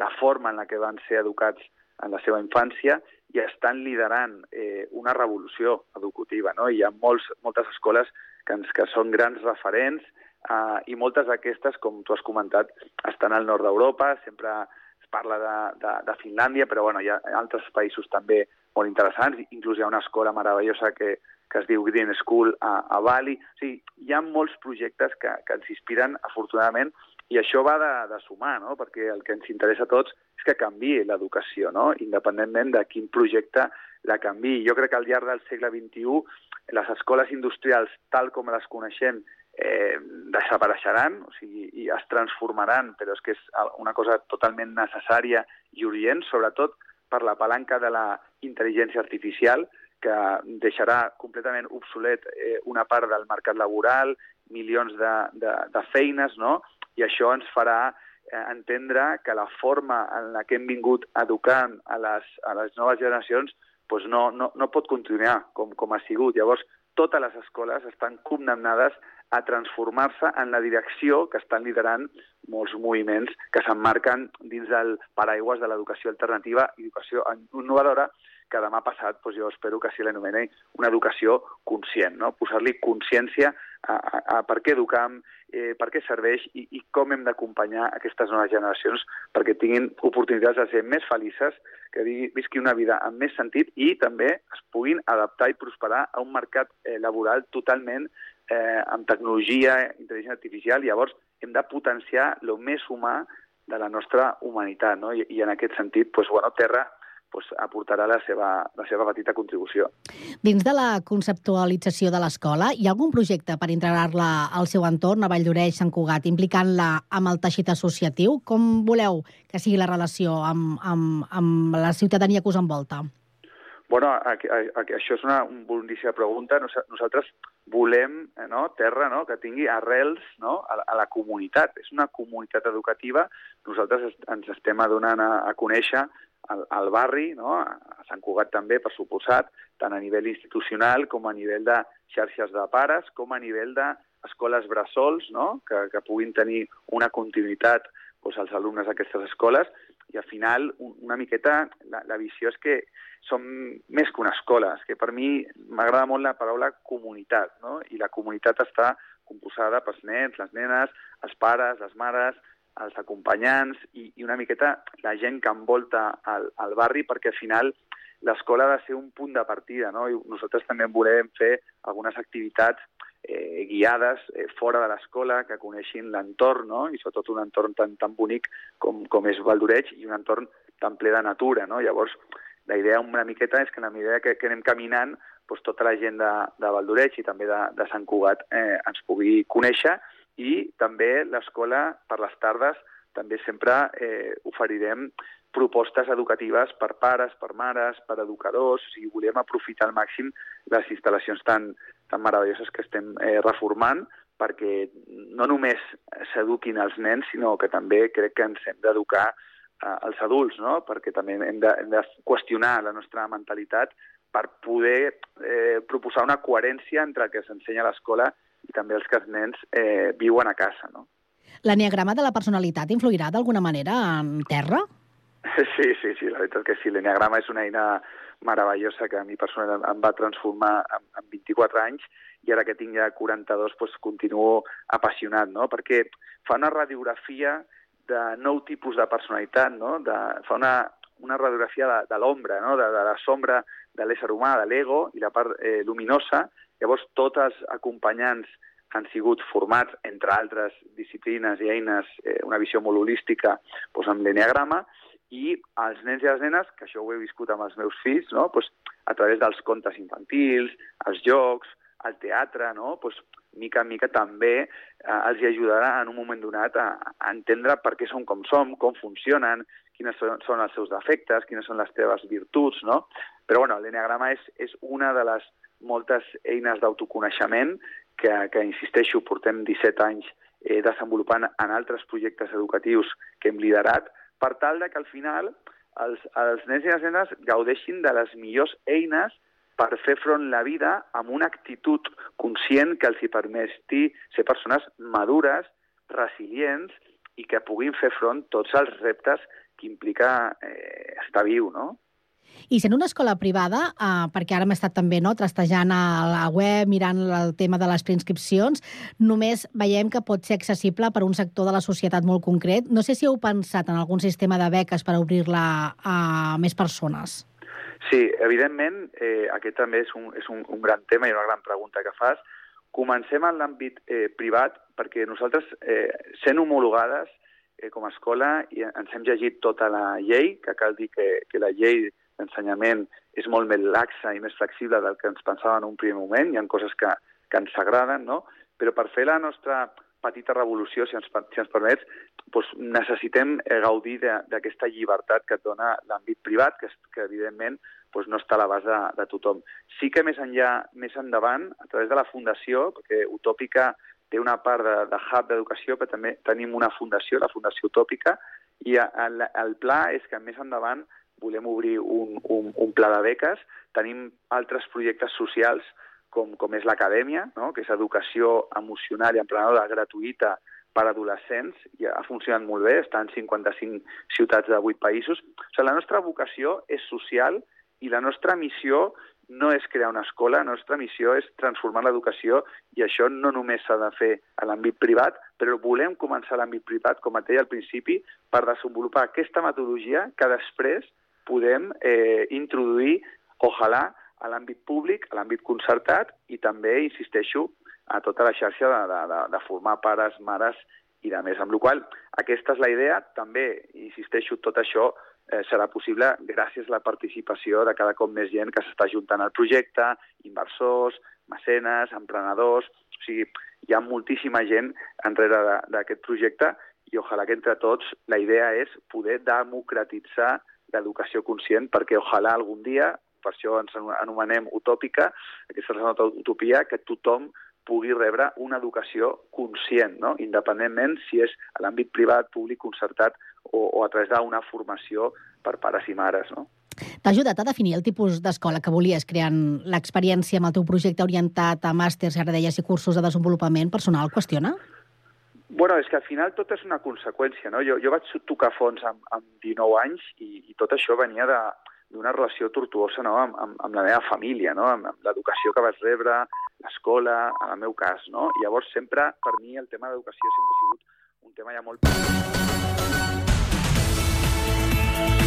la forma en la que van ser educats en la seva infància i estan liderant eh, una revolució educativa. No? Hi ha molts, moltes escoles que, ens, que són grans referents eh, i moltes d'aquestes, com tu has comentat, estan al nord d'Europa, sempre es parla de, de, de Finlàndia, però bueno, hi ha altres països també molt interessants, inclús hi ha una escola meravellosa que, que es diu Green School a, a Bali. O sigui, hi ha molts projectes que, que ens inspiren, afortunadament, i això va de, de sumar, no? perquè el que ens interessa a tots és que canvi l'educació, no? independentment de quin projecte la canvi. Jo crec que al llarg del segle XXI les escoles industrials, tal com les coneixem, eh, desapareixeran, o sigui, i es transformaran, però és que és una cosa totalment necessària i urgent, sobretot per la palanca de la intel·ligència artificial, que deixarà completament obsolet eh, una part del mercat laboral, milions de, de, de feines, no? i això ens farà eh, entendre que la forma en la que hem vingut educant a les, a les noves generacions doncs no, no, no pot continuar com, com ha sigut. Llavors, totes les escoles estan condemnades a transformar-se en la direcció que estan liderant molts moviments que s'emmarquen dins del paraigües de l'educació alternativa i educació innovadora, que demà passat doncs jo espero que s'hi l'anomeni una educació conscient, no? posar-li consciència a, a, a per què educam, eh, per què serveix i, i com hem d'acompanyar aquestes noves generacions perquè tinguin oportunitats de ser més felices, que vi- visqui una vida amb més sentit i també es puguin adaptar i prosperar a un mercat eh, laboral totalment eh, amb tecnologia, intel·ligència artificial, llavors hem de potenciar el més humà de la nostra humanitat, no? I, i en aquest sentit, doncs, bueno, Terra doncs, aportarà la seva, la seva petita contribució. Dins de la conceptualització de l'escola, hi ha algun projecte per integrar-la al seu entorn, a Valldoreix, Sant Cugat, implicant-la amb el teixit associatiu? Com voleu que sigui la relació amb, amb, amb la ciutadania que us envolta? Bueno, això és una, una boníssima pregunta. Nos, nosaltres volem eh, no, terra no, que tingui arrels no, a, la- a la comunitat. És una comunitat educativa. Nosaltres es, ens estem adonant a, a conèixer al, al barri, no? a Sant Cugat també, per suposat, tant a nivell institucional com a nivell de xarxes de pares, com a nivell d'escoles bressols, no? que, que puguin tenir una continuïtat doncs, als alumnes d'aquestes escoles, i al final una miqueta la, la visió és que som més que una escola, és que per mi m'agrada molt la paraula comunitat, no? i la comunitat està composada pels nens, les nenes, els pares, les mares, els acompanyants i, i una miqueta la gent que envolta el, el barri perquè al final l'escola ha de ser un punt de partida, no? I nosaltres també volem fer algunes activitats eh, guiades eh, fora de l'escola, que coneixin l'entorn, no? i sobretot un entorn tan, tan bonic com, com és Valdoreig i un entorn tan ple de natura. No? Llavors, la idea una miqueta és que en la medida que, que anem caminant, doncs tota la gent de, de Valdoreig i també de, de Sant Cugat eh, ens pugui conèixer i també l'escola per les tardes també sempre eh, oferirem propostes educatives per pares, per mares, per educadors, o sigui, volem aprofitar al màxim les instal·lacions tan, tan meravelloses que estem eh, reformant perquè no només s'eduquin els nens, sinó que també crec que ens hem d'educar eh, els adults, no? perquè també hem de, hem de qüestionar la nostra mentalitat per poder eh, proposar una coherència entre el que s'ensenya a l'escola i també els que els nens eh, viuen a casa. No? L'enneagrama de la personalitat influirà d'alguna manera en terra? Sí, sí, sí, la veritat que sí. L'enneagrama és una eina meravellosa que a mi personalment em va transformar en, en 24 anys i ara que tinc ja 42 doncs, continuo apassionat, no? perquè fa una radiografia de nou tipus de personalitat, no? de, fa una, una radiografia de, de l'ombra, no? de, de la sombra de l'ésser humà, de l'ego i la part eh, luminosa, Llavors, tots els acompanyants han sigut formats, entre altres disciplines i eines, eh, una visió molt holística doncs, amb l'enneagrama, i els nens i les nenes, que això ho he viscut amb els meus fills, no? pues, a través dels contes infantils, els jocs, el teatre, no? pues, mica en mica també eh, els hi ajudarà en un moment donat a, a entendre per què som com som, com funcionen, quines són, són els seus defectes, quines són les teves virtuts, no? Però, bueno, l'enneagrama és, és una de les moltes eines d'autoconeixement que, que, insisteixo, portem 17 anys eh, desenvolupant en altres projectes educatius que hem liderat, per tal de que al final els, els nens i les nenes gaudeixin de les millors eines per fer front la vida amb una actitud conscient que els hi permeti ser persones madures, resilients i que puguin fer front tots els reptes que implica eh, estar viu, no? I sent una escola privada, eh, perquè ara hem estat també no, trastejant a la web, mirant el tema de les preinscripcions, només veiem que pot ser accessible per un sector de la societat molt concret. No sé si heu pensat en algun sistema de beques per obrir-la a més persones. Sí, evidentment, eh, aquest també és, un, és un, un gran tema i una gran pregunta que fas. Comencem en l'àmbit eh, privat perquè nosaltres, eh, sent homologades eh, com a escola, i ens hem llegit tota la llei, que cal dir que, que la llei l'ensenyament és molt més laxa i més flexible del que ens pensàvem en un primer moment, hi ha coses que, que ens agraden, no? però per fer la nostra petita revolució, si ens, si ens permets, doncs necessitem eh, gaudir d'aquesta llibertat que et dona l'àmbit privat, que, que evidentment doncs no està a l'abast de, de tothom. Sí que més enllà, més endavant, a través de la Fundació, perquè Utòpica té una part de, de hub d'educació, però també tenim una fundació, la Fundació Utòpica, i el, el pla és que més endavant volem obrir un, un, un pla de beques. Tenim altres projectes socials com, com és l'acadèmia, no? que és educació emocional i emprenedora gratuïta per a adolescents, i ha funcionat molt bé, està en 55 ciutats de 8 països. O sigui, la nostra vocació és social i la nostra missió no és crear una escola, la nostra missió és transformar l'educació i això no només s'ha de fer a l'àmbit privat, però volem començar a l'àmbit privat, com et deia al principi, per desenvolupar aquesta metodologia que després podem eh, introduir, ojalà, a l'àmbit públic, a l'àmbit concertat i també, insisteixo, a tota la xarxa de, de, de, de formar pares, mares i de més. Amb la qual aquesta és la idea. També, insisteixo, tot això eh, serà possible gràcies a la participació de cada cop més gent que s'està juntant al projecte, inversors, mecenes, emprenedors... O sigui, hi ha moltíssima gent enrere d'aquest projecte i ojalà que entre tots la idea és poder democratitzar d'educació conscient perquè ojalà algun dia, per això ens anomenem utòpica, aquesta és utopia, que tothom pugui rebre una educació conscient, no? independentment si és a l'àmbit privat, públic, concertat o, o a través d'una formació per pares i mares, no? T'ha ajudat a definir el tipus d'escola que volies, creant l'experiència amb el teu projecte orientat a màsters, ara deies, i cursos de desenvolupament personal? Qüestiona? Bueno, és que al final tot és una conseqüència, no? Jo, jo vaig tocar fons amb, amb 19 anys i, i tot això venia de d'una relació tortuosa no? amb, amb, amb la meva família, no? amb, amb l'educació que vaig rebre, l'escola, en el meu cas. No? I llavors sempre, per mi, el tema d'educació sempre ha sigut un tema ja molt...